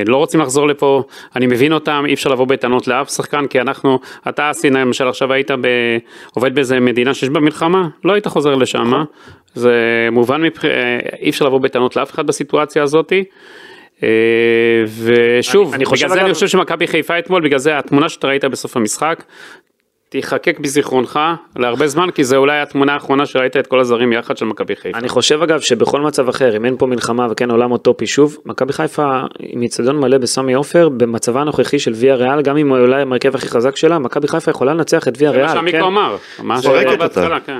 לא רוצים לחזור לפה, אני מבין אותם, אי אפשר לבוא בטענות לאף שחקן, כי אנחנו, אתה אסי למשל עכשיו היית ב, עובד באיזה מדינה שיש בה מלחמה, לא היית חוזר לשם, זה מובן, מבח... אי אפשר לבוא בטענות לאף אחד בסיטואציה הזאתי. ושוב, אני- אני בגלל זה אגב- אני חושב שמכבי חיפה אתמול, בגלל זה התמונה שאתה ראית בסוף המשחק, תיחקק בזיכרונך להרבה זמן, כי זה אולי התמונה האחרונה שראית את כל הזרים יחד של מכבי חיפה. אני חושב אגב שבכל מצב אחר, אם אין פה מלחמה וכן עולם אוטופי שוב, מכבי חיפה עם איצטדיון מלא בסמי עופר, במצבה הנוכחי של ויה ריאל, גם אם הוא אולי עם ההרכב הכי חזק שלה, מכבי חיפה יכולה לנצח את ויה זה מה ריאל. שעמיקו כן? אמר, מה זורקת שאמר אותה. בהתחלה, כן.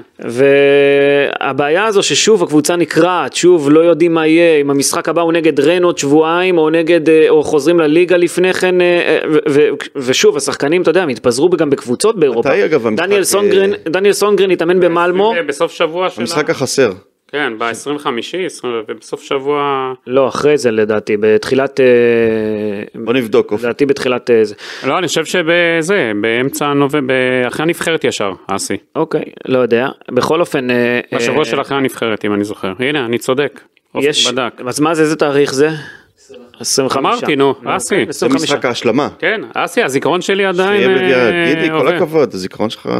והבעיה הזו ששוב הקבוצה נקרעת, שוב לא יודעים מה יהיה, אם המשחק הבא הוא נגד רן עוד שבועיים, או נגד, אה, או חוזרים לליגה לפני כן, אה, אה, ו- ו- ושוב השחקנים, אתה יודע, הם התפזרו גם בקבוצות באירופה. מתי, אגב, המשחק, דניאל סונגרן, אה, דניאל סונגרן התאמן במלמו, בסוף שבוע של... המשחק החסר. כן, ב-25, ובסוף שבוע... לא, אחרי זה לדעתי, בתחילת, אה, בוא נבדוק. לדעתי בתחילת אה, זה. לא, אני חושב שבזה, באמצע נובמבר, אחרי הנבחרת ישר, אסי. אוקיי, לא יודע. בכל אופן, אה, בשבוע אה, של אחרי הנבחרת, אם אני זוכר. הנה, אני צודק. יש, בדק. אז מה זה, איזה תאריך זה? 25. אמרתי, נו, אסי. אוקיי, זה 25. משחק ההשלמה. כן, אסי, הזיכרון שלי עדיין... אה, גידי, כל. הכבוד, הזיכרון שלך...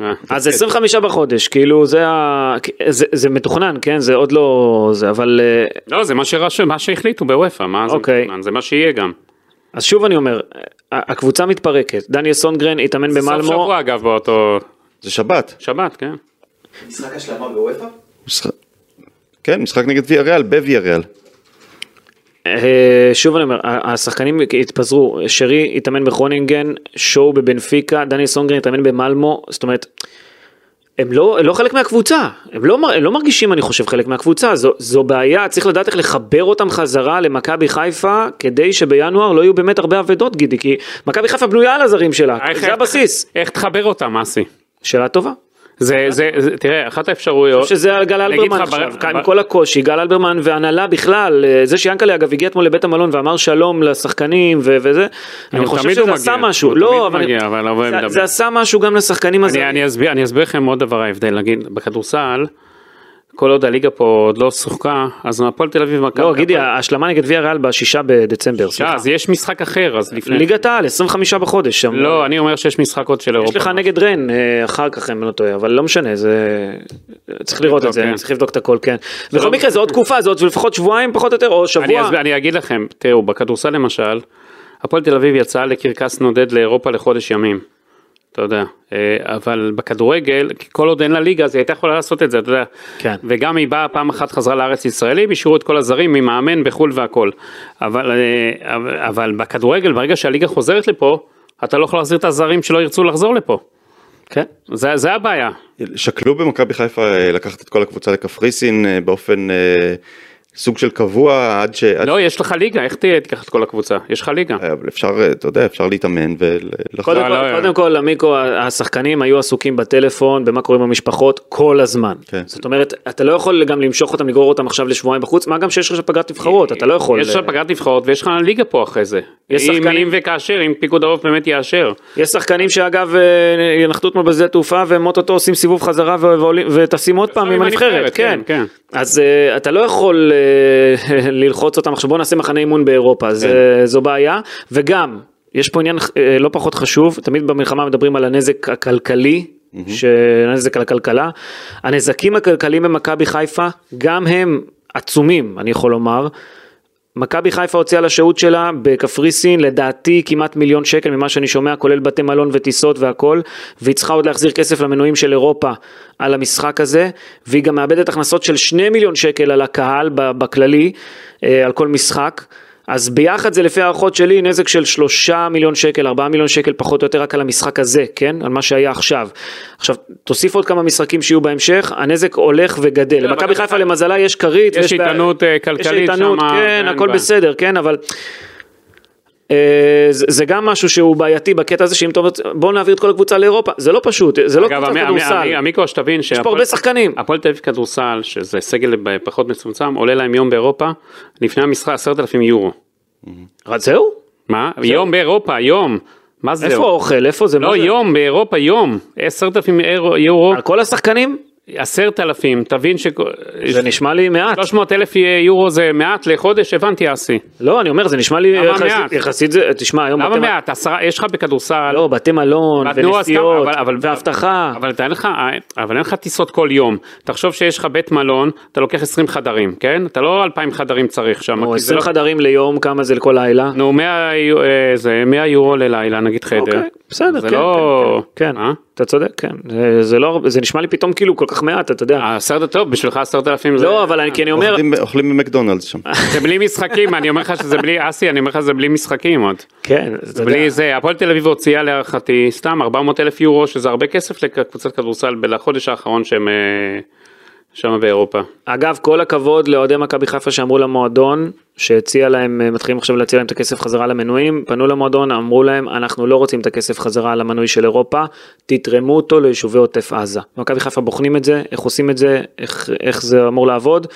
אה. אז 25 בחודש, כאילו זה ה... זה, זה מתוכנן, כן? זה עוד לא... זה, אבל... אה, לא, זה מה שרשום, מה שהחליטו בוופא, מה זה אוקיי. מתוכנן, זה מה שיהיה גם. אז שוב אני אומר, הקבוצה מתפרקת, דניאל סונגרן התאמן זה סוף במלמו, שבוע אגב באותו זה שבת. שבת, כן. משחק השלמה בוופא? כן, משחק נגד ויה ריאל, בוויה ריאל. אה, שוב אני אומר, השחקנים התפזרו, שרי התאמן בכרונינגן, שואו בבנפיקה, דניאל סונגרן התאמן במלמו, זאת אומרת, הם לא, הם לא חלק מהקבוצה, הם לא, הם לא מרגישים אני חושב חלק מהקבוצה, זו, זו בעיה, צריך לדעת איך לחבר אותם חזרה למכבי חיפה, כדי שבינואר לא יהיו באמת הרבה אבדות גידי, כי מכבי חיפה בנויה על הזרים שלה, איך- זה איך- הבסיס. איך תחבר אותם, אסי? שאלה טובה. זה, זה, זה, תראה, אחת האפשרויות, שזה על גל אני אלברמן עכשיו, עם כל הקושי, גל אלברמן והנהלה בכלל, אה, זה שיאנקל'ה אגב הגיע אתמול לבית המלון ואמר שלום לשחקנים ו- וזה, אני חושב שזה עשה מגיע, משהו, הוא לא, אבל מגיע, אבל הוא זה-. זה עשה משהו גם לשחקנים אני, הזרים. אני, אסביר, אני אסביר לכם עוד דבר ההבדל, נגיד, בכדורסל, כל עוד הליגה פה עוד לא שוחקה, אז הפועל תל אביב ומכבי... לא, גידי, ההשלמה נגד ויה ריאל בשישה בדצמבר, סליחה. אז יש משחק אחר, אז לפני... ליגת העל, 25 בחודש. שם. לא, אני אומר שיש משחק עוד של אירופה. יש לך נגד רן אה, אחר כך אם לא טועה, אבל לא משנה, זה... צריך לראות את זה, כן. צריך לבדוק את הכל, כן. בכל לא- מקרה זה עוד תקופה, זה עוד לפחות שבועיים פחות או יותר, או שבוע. אני אגיד לכם, תראו, בכדורסל למשל, הפועל תל אביב יצאה לקרקס נודד לאירופה לחודש ימים. אתה יודע, אה, אבל בכדורגל, כל עוד אין לה ליגה, אז היא הייתה יכולה לעשות את זה, אתה יודע. כן. וגם היא באה פעם אחת חזרה לארץ ישראלים, השאירו את כל הזרים ממאמן בחו"ל והכל. אבל, אה, אבל, אבל בכדורגל, ברגע שהליגה חוזרת לפה, אתה לא יכול להחזיר את הזרים שלא ירצו לחזור לפה. כן. זה, זה הבעיה. שקלו במכבי חיפה אה, לקחת את כל הקבוצה לקפריסין באופן סוג של קבוע עד ש... לא, יש לך ליגה, איך תהיה, תיקח את כל הקבוצה? יש לך ליגה. ש- אבל אפשר, אה, אתה יודע, אפשר להתאמן ולחזור. קודם, לא, כל, לא, קודם כל, עמיקו, השחקנים היו עסוקים בטלפון, במה קורה עם המשפחות, כל הזמן. כן. זאת אומרת, אתה לא יכול גם למשוך אותם, לגרור אותם עכשיו לשבועיים בחוץ, מה גם שיש לך פגרת נבחרות, אתה לא יכול. יש לך פגרת נבחרות ויש לך ליגה פה אחרי זה. יש אם, שחקנים- אם וכאשר, אם פיקוד העורף באמת יאשר. יש שחקנים שאגב אה, ינחתו אתמול בשדה תעופה והם אוטוטו עושים סיבוב חזרה וטסים עוד פעם עם הנבחרת, הנבחרת, כן. כן, אז אה, אתה לא יכול אה, ללחוץ אותם. עכשיו בוא נעשה מחנה אימון באירופה, זה- זו בעיה, וגם יש פה עניין אה, לא פחות חשוב, תמיד במלחמה מדברים על הנזק הכלכלי. שנזק על הכלכלה, הנזקים הכלכליים במכבי חיפה גם הם עצומים אני יכול לומר, מכבי חיפה הוציאה לשהות שלה בקפריסין לדעתי כמעט מיליון שקל ממה שאני שומע כולל בתי מלון וטיסות והכל והיא צריכה עוד להחזיר כסף למנויים של אירופה על המשחק הזה והיא גם מאבדת הכנסות של שני מיליון שקל על הקהל בכללי אה, על כל משחק אז ביחד זה לפי הערכות שלי נזק של שלושה מיליון שקל, ארבעה מיליון שקל פחות או יותר רק על המשחק הזה, כן? על מה שהיה עכשיו. עכשיו, תוסיף עוד כמה משחקים שיהיו בהמשך, הנזק הולך וגדל. למכבי מכבי חיפה למזלה יש כרית. יש איתנות, אה, כלכלית יש איתנות, כן, הכל. בסדר, כן, אבל... אה, זה, גם משהו שהוא בעייתי בקטע הזה שאם אתה אומר בוא נעביר את כל הקבוצה לאירופה זה לא פשוט זה לא קבוצת המי- כדורסל המי- המיקרו שתבין יש פה הרבה שחקנים הפועל תל אביב כדורסל, שזה סגל פחות מצומצם, עולה להם יום באירופה, לפני המשחק עשרת אלפים יורו. רק זהו? מה? יום באירופה, יום. מה זה? איפה האוכל איפה זה? לא? יום באירופה, יום. עשרת אלפים יורו, על כל השחקנים? עשרת אלפים, תבין ש... זה נשמע לי מעט 300 אלף יורו זה מעט לחודש, הבנתי אסי. לא אני אומר זה נשמע לי יחסית- זה תשמע היום למה מעט? עשרה, יש לך בכדורסל, לא בתי מלון ונסיעות ואבטחה אבל אין לך, אבל אין לך טיסות כל יום. תחשוב שיש לך בית מלון, אתה לוקח 20 חדרים, כן? אתה לא 2,000 חדרים צריך שם. או כי זה 20 לא- חדרים ליום כמה זה לכל לילה? נו, 100 יו- אה, זה 100 יורו ללילה, נגיד חדר. אוקיי, בסדר, זה כן, לא... כן, כן, אה? אתה צודק, כן, זה- זה לא, זה נשמע לי פתאום כאילו כל כך מעט, אתה יודע, עשרת, טוב, בשבילך עשרת אלפים זה... לא, אבל אני, כי אני אומר, אוכלים- במקדונלדס שם. זה בלי משחקים, אני אומר לך שזה בלי, אסי, אני אומר לך שזה בלי משחקים עוד. כן, יודע, בלי זה, הפועל תל אביב הוציאה להערכתי סתם 400 אלף יורו, שזה הרבה כסף לקבוצת כדורסל לחודש האחרון שהם אה, שם באירופה. אגב, כל הכבוד לאוהדי מכבי חיפה שאמרו למועדון, שהציע להם, מתחילים עכשיו להציע להם את הכסף חזרה למנויים, פנו למועדון, אמרו להם, אנחנו לא רוצים את הכסף חזרה למנוי של אירופה, תתרמו אותו ליישובי עוטף עזה. מכבי חיפה בוחנים את זה, איך עושים את זה, איך, איך זה אמור לעבוד.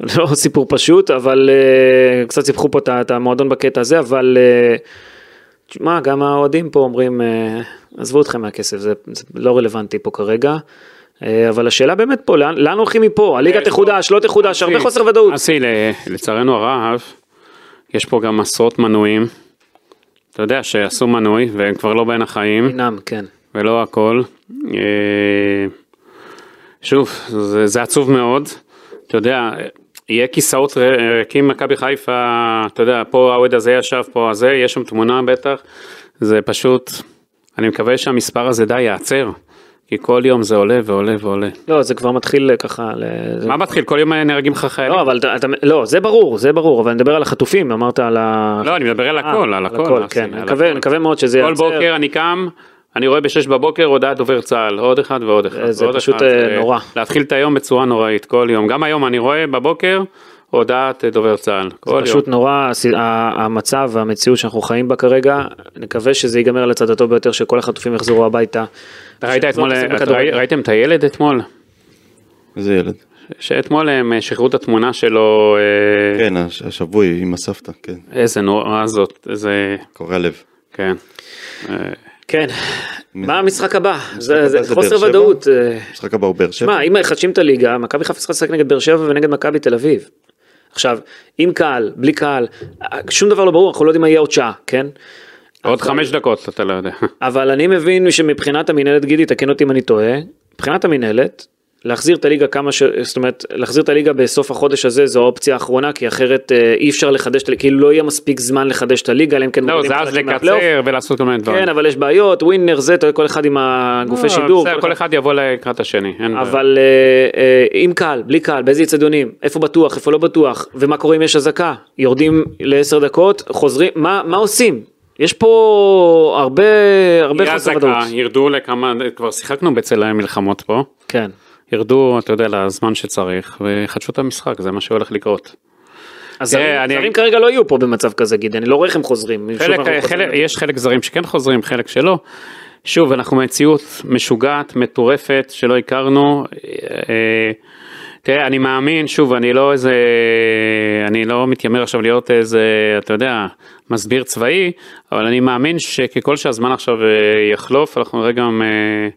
לא סיפור פשוט, אבל uh, קצת סיפחו פה את המועדון בקטע הזה, אבל uh, תשמע, גם האוהדים פה אומרים, uh, עזבו אתכם מהכסף, זה, זה לא רלוונטי פה כרגע. אה, אבל השאלה באמת פה, לאן, לאן הולכים מפה? הליגה תחודש, לא תחודש, הרבה חוסר ודאות. אסי, לצערנו הרב, יש פה גם עשרות מנויים. אתה יודע שעשו מנוי והם כבר לא בין החיים. חינם, כן. ולא הכל. אה, שוב, זה, זה עצוב מאוד. אתה יודע, יהיה כיסאות ריקים מכבי חיפה, אתה יודע, פה האוהד הזה ישב, פה הזה, יש שם תמונה בטח. זה פשוט, אני מקווה שהמספר הזה די ייעצר. כי כל יום זה עולה ועולה ועולה. לא, זה כבר מתחיל ככה... ל- זה- מה מתחיל? כל יום נהרגים לך חיילים? לא, אבל אתה, לא, זה ברור, זה ברור, אבל אני מדבר על החטופים, אמרת על ה... לא, אני מדבר על אה, הכל, על הכל. כן, אני מקווה, מאוד שזה כל ייעצר. בוקר אני קם, אני רואה בשש בבוקר הודעת דובר צה"ל, עוד אחד ועוד אחד. זה פשוט. אה, זה נורא. להתחיל את היום בצורה נוראית, כל יום. גם היום אני רואה בבוקר הודעת אה, דובר צה"ל. זה יום. פשוט נורא, הס- ה- המצב והמציאות שאנחנו חיים בה כרגע, נקווה שזה ייגמר על הצד הטוב ביותר, שכל החטופים יחזרו הביתה. ראית אתמול, בכדורגל. ראי- ראיתם את הילד אתמול? איזה ילד. שאתמול הם אה, שחררו את התמונה שלו, אה, כן, הש- השבוי עם הסבתא, כן, איזה נורא זאת, איזה, קורע לב. כן. אה, כן, מה המשחק הבא? זה הבא זה זה חוסר? ודאות. אה, המשחק הבא הוא באר שבע. שמע, אם מחדשים את הליגה, מכבי חיפה צריכה לשחק נגד באר שבע ונגד מכבי תל אביב. עכשיו, עם קהל, בלי קהל, שום דבר לא ברור, אנחנו לא יודעים מה יהיה עוד שעה, כן? עוד חמש דקות אתה לא יודע. אבל אני מבין שמבחינת המינהלת, גידי, תקן אותי אם אני טועה, מבחינת המינהלת, להחזיר את הליגה כמה ש... זאת אומרת, להחזיר את הליגה בסוף החודש הזה זו האופציה האחרונה, כי אחרת אה, אי אפשר לחדש את הליגה, כאילו לא יהיה מספיק זמן לחדש את הליגה, אלא אם כן... לא, זה אז. לקצר ולעשות כל מיני דברים. כן, אבל יש בעיות, ווינר זה, כל אחד עם הגופי לא, שידור. בסדר, כל אחד יבוא לקראת השני. אבל אה, אה, עם קהל, בלי קהל, באיזה אצטדיונים, איפה בטוח, איפה לא בטוח, ומה קורה אם יש אזעקה, יורדים לעשר דקות, חוזרים, מה, מה עושים? יש פה הרבה, הרבה יהיה אזעקה, ודאות. ירדו לכמה, כבר שיחקנו בצל המלחמות פה, כן. ירדו, אתה יודע, לזמן שצריך, ויחדשו את המשחק, זה מה שהולך לקרות. אז זרים- אני- זרים כרגע לא יהיו פה במצב כזה, גידי, אני לא רואה איך הם חוזרים. חלק, חלק, חוזרים. יש חלק זרים שכן חוזרים, חלק שלא. שוב, אנחנו במציאות משוגעת, מטורפת, שלא הכרנו. אה, תראה, אני מאמין, שוב, אני לא איזה, אני לא מתיימר עכשיו להיות איזה, אתה יודע, מסביר צבאי, אבל אני מאמין שככל שהזמן עכשיו אה, יחלוף, אנחנו נראה גם... אה,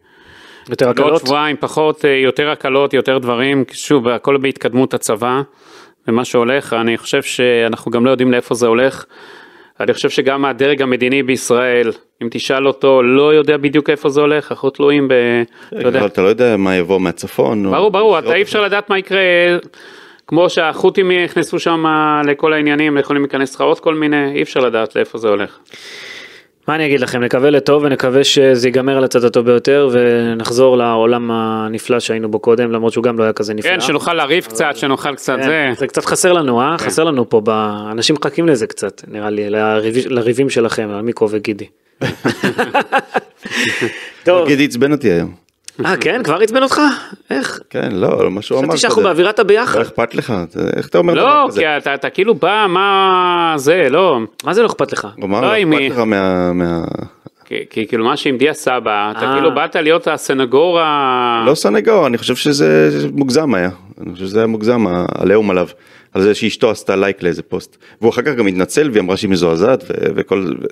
יותר הקלות. שבועיים פחות, אה, יותר הקלות, יותר דברים, שוב, הכל בהתקדמות הצבא ומה שהולך, אני חושב שאנחנו גם לא יודעים לאיפה זה הולך. אני חושב שגם הדרג המדיני בישראל, אם תשאל אותו, לא יודע בדיוק איפה זה הולך, אנחנו תלויים ב... אתה יודע. אבל אתה לא יודע מה יבוא מהצפון. או- ברור, ברור, אתה אי אפשר לדעת מה יקרה, כמו שהחות'ים נכנסו שם לכל העניינים, יכולים להיכנס לך עוד כל מיני, אי אפשר לדעת לאיפה זה הולך. מה אני אגיד לכם, נקווה לטוב ונקווה שזה ייגמר על הצד הטוב ביותר ונחזור לעולם הנפלא שהיינו בו קודם, למרות שהוא גם לא היה כזה נפלא. כן, שנוכל לריב קצת, שנאכל קצת כן, זה. זה קצת חסר לנו, אה? חסר לנו פה, ב- אנשים מחכים לזה קצת, נראה לי, לריב- לריבים שלכם, על מיקרו וגידי. טוב, גידי עצבן אותי היום. אה כן? כבר עצבן אותך? איך? כן, לא, מה שהוא אמר. חשבתי שאנחנו. באווירת לא הביחד. אכפת לך, איך אתה אומר לא, דבר כזה? כי אתה, אתה כאילו בא, מה זה, לא. מה זה לא אכפת לך? הוא אמר, לא, לא אכפת לך מה... מה- כי, כאילו מה שעמדי סבא, אתה אה. כאילו באת להיות הסנגור ה... לא סנגור, אני חושב שזה מוגזם היה. אני חושב שזה היה מוגזם, העליהום עליו. על זה שאשתו עשתה לייק לאיזה פוסט. והוא אחר כך גם התנצל והיא אמרה שהיא מזועזעת ו- וכל... ו-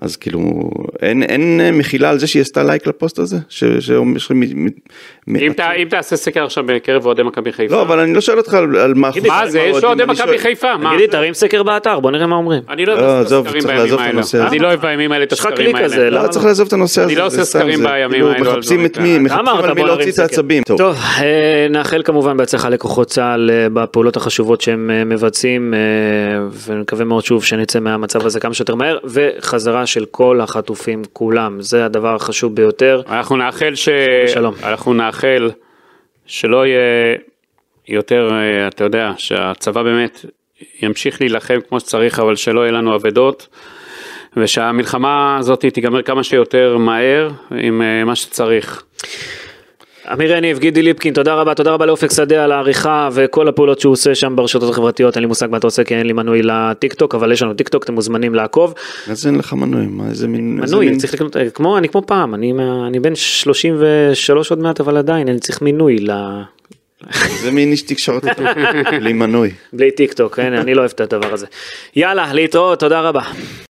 אז כאילו, אין, אין מחילה על זה שהיא עשתה לייק לפוסט הזה? ש... שאומר ש... מ- מ- מ- אם, תה, אם תעשה סקר עכשיו בקרב אוהדי מכבי חיפה. לא, אבל אני לא שואל אותך על, על מה... מה זה, יש אוהדי מכבי חיפה, מה? תגידי, תרים סקר באתר, בוא נראה מה אומרים. אני לא לא, יודע עזוב, סקרים צריך בימים לעזוב את האלה. הנושא הזה. אני לא אוהב בימים האלה את הסקרים האלה. לא? לא, צריך לעזוב את הנושא הזה. אני לא עושה סקרים בימים כאילו האלו על מחפשים את מי, כאלה. מחפשים על מי להוציא את. העצבים. טוב. טוב, אה, נאחל כמובן בהצלחה לכוחות צה"ל אה, בפעולות החשובות שהם אה, מבצעים, אה, ונקווה מאוד שוב שנצא מהמצב הזה כמה שיותר מהר, וחזרה של כל החטופים כולם, זה הדבר החשוב ביותר. אנחנו נאחל ש... שלום. אנחנו נאחל שלא יהיה יותר, אה, אתה יודע, שהצבא באמת ימשיך להילחם כמו שצריך, אבל שלא יהיה לנו אבדות, ושהמלחמה הזאת תיגמר כמה שיותר מהר עם מה שצריך. אמיר יניב, גידי ליפקין, תודה רבה, תודה רבה לאופק שדה על העריכה וכל הפעולות שהוא עושה שם ברשתות החברתיות, אין לי מושג מה אתה עושה כי אין לי מנוי לטיק טוק, אבל יש לנו טיק טוק, אתם מוזמנים לעקוב. אז אין לך מנוי, מה איזה מין... מנוי, מין- צריך לקנות, אה, כמו, אני כמו פעם, אני, אני בן 33 עוד מעט, אבל עדיין, אני צריך מינוי ל... איזה מין איש תקשורת? בלי מנוי. בלי טיק טוק, אני לא אוהב את הדבר הזה. יאללה, להתראות, תודה רבה.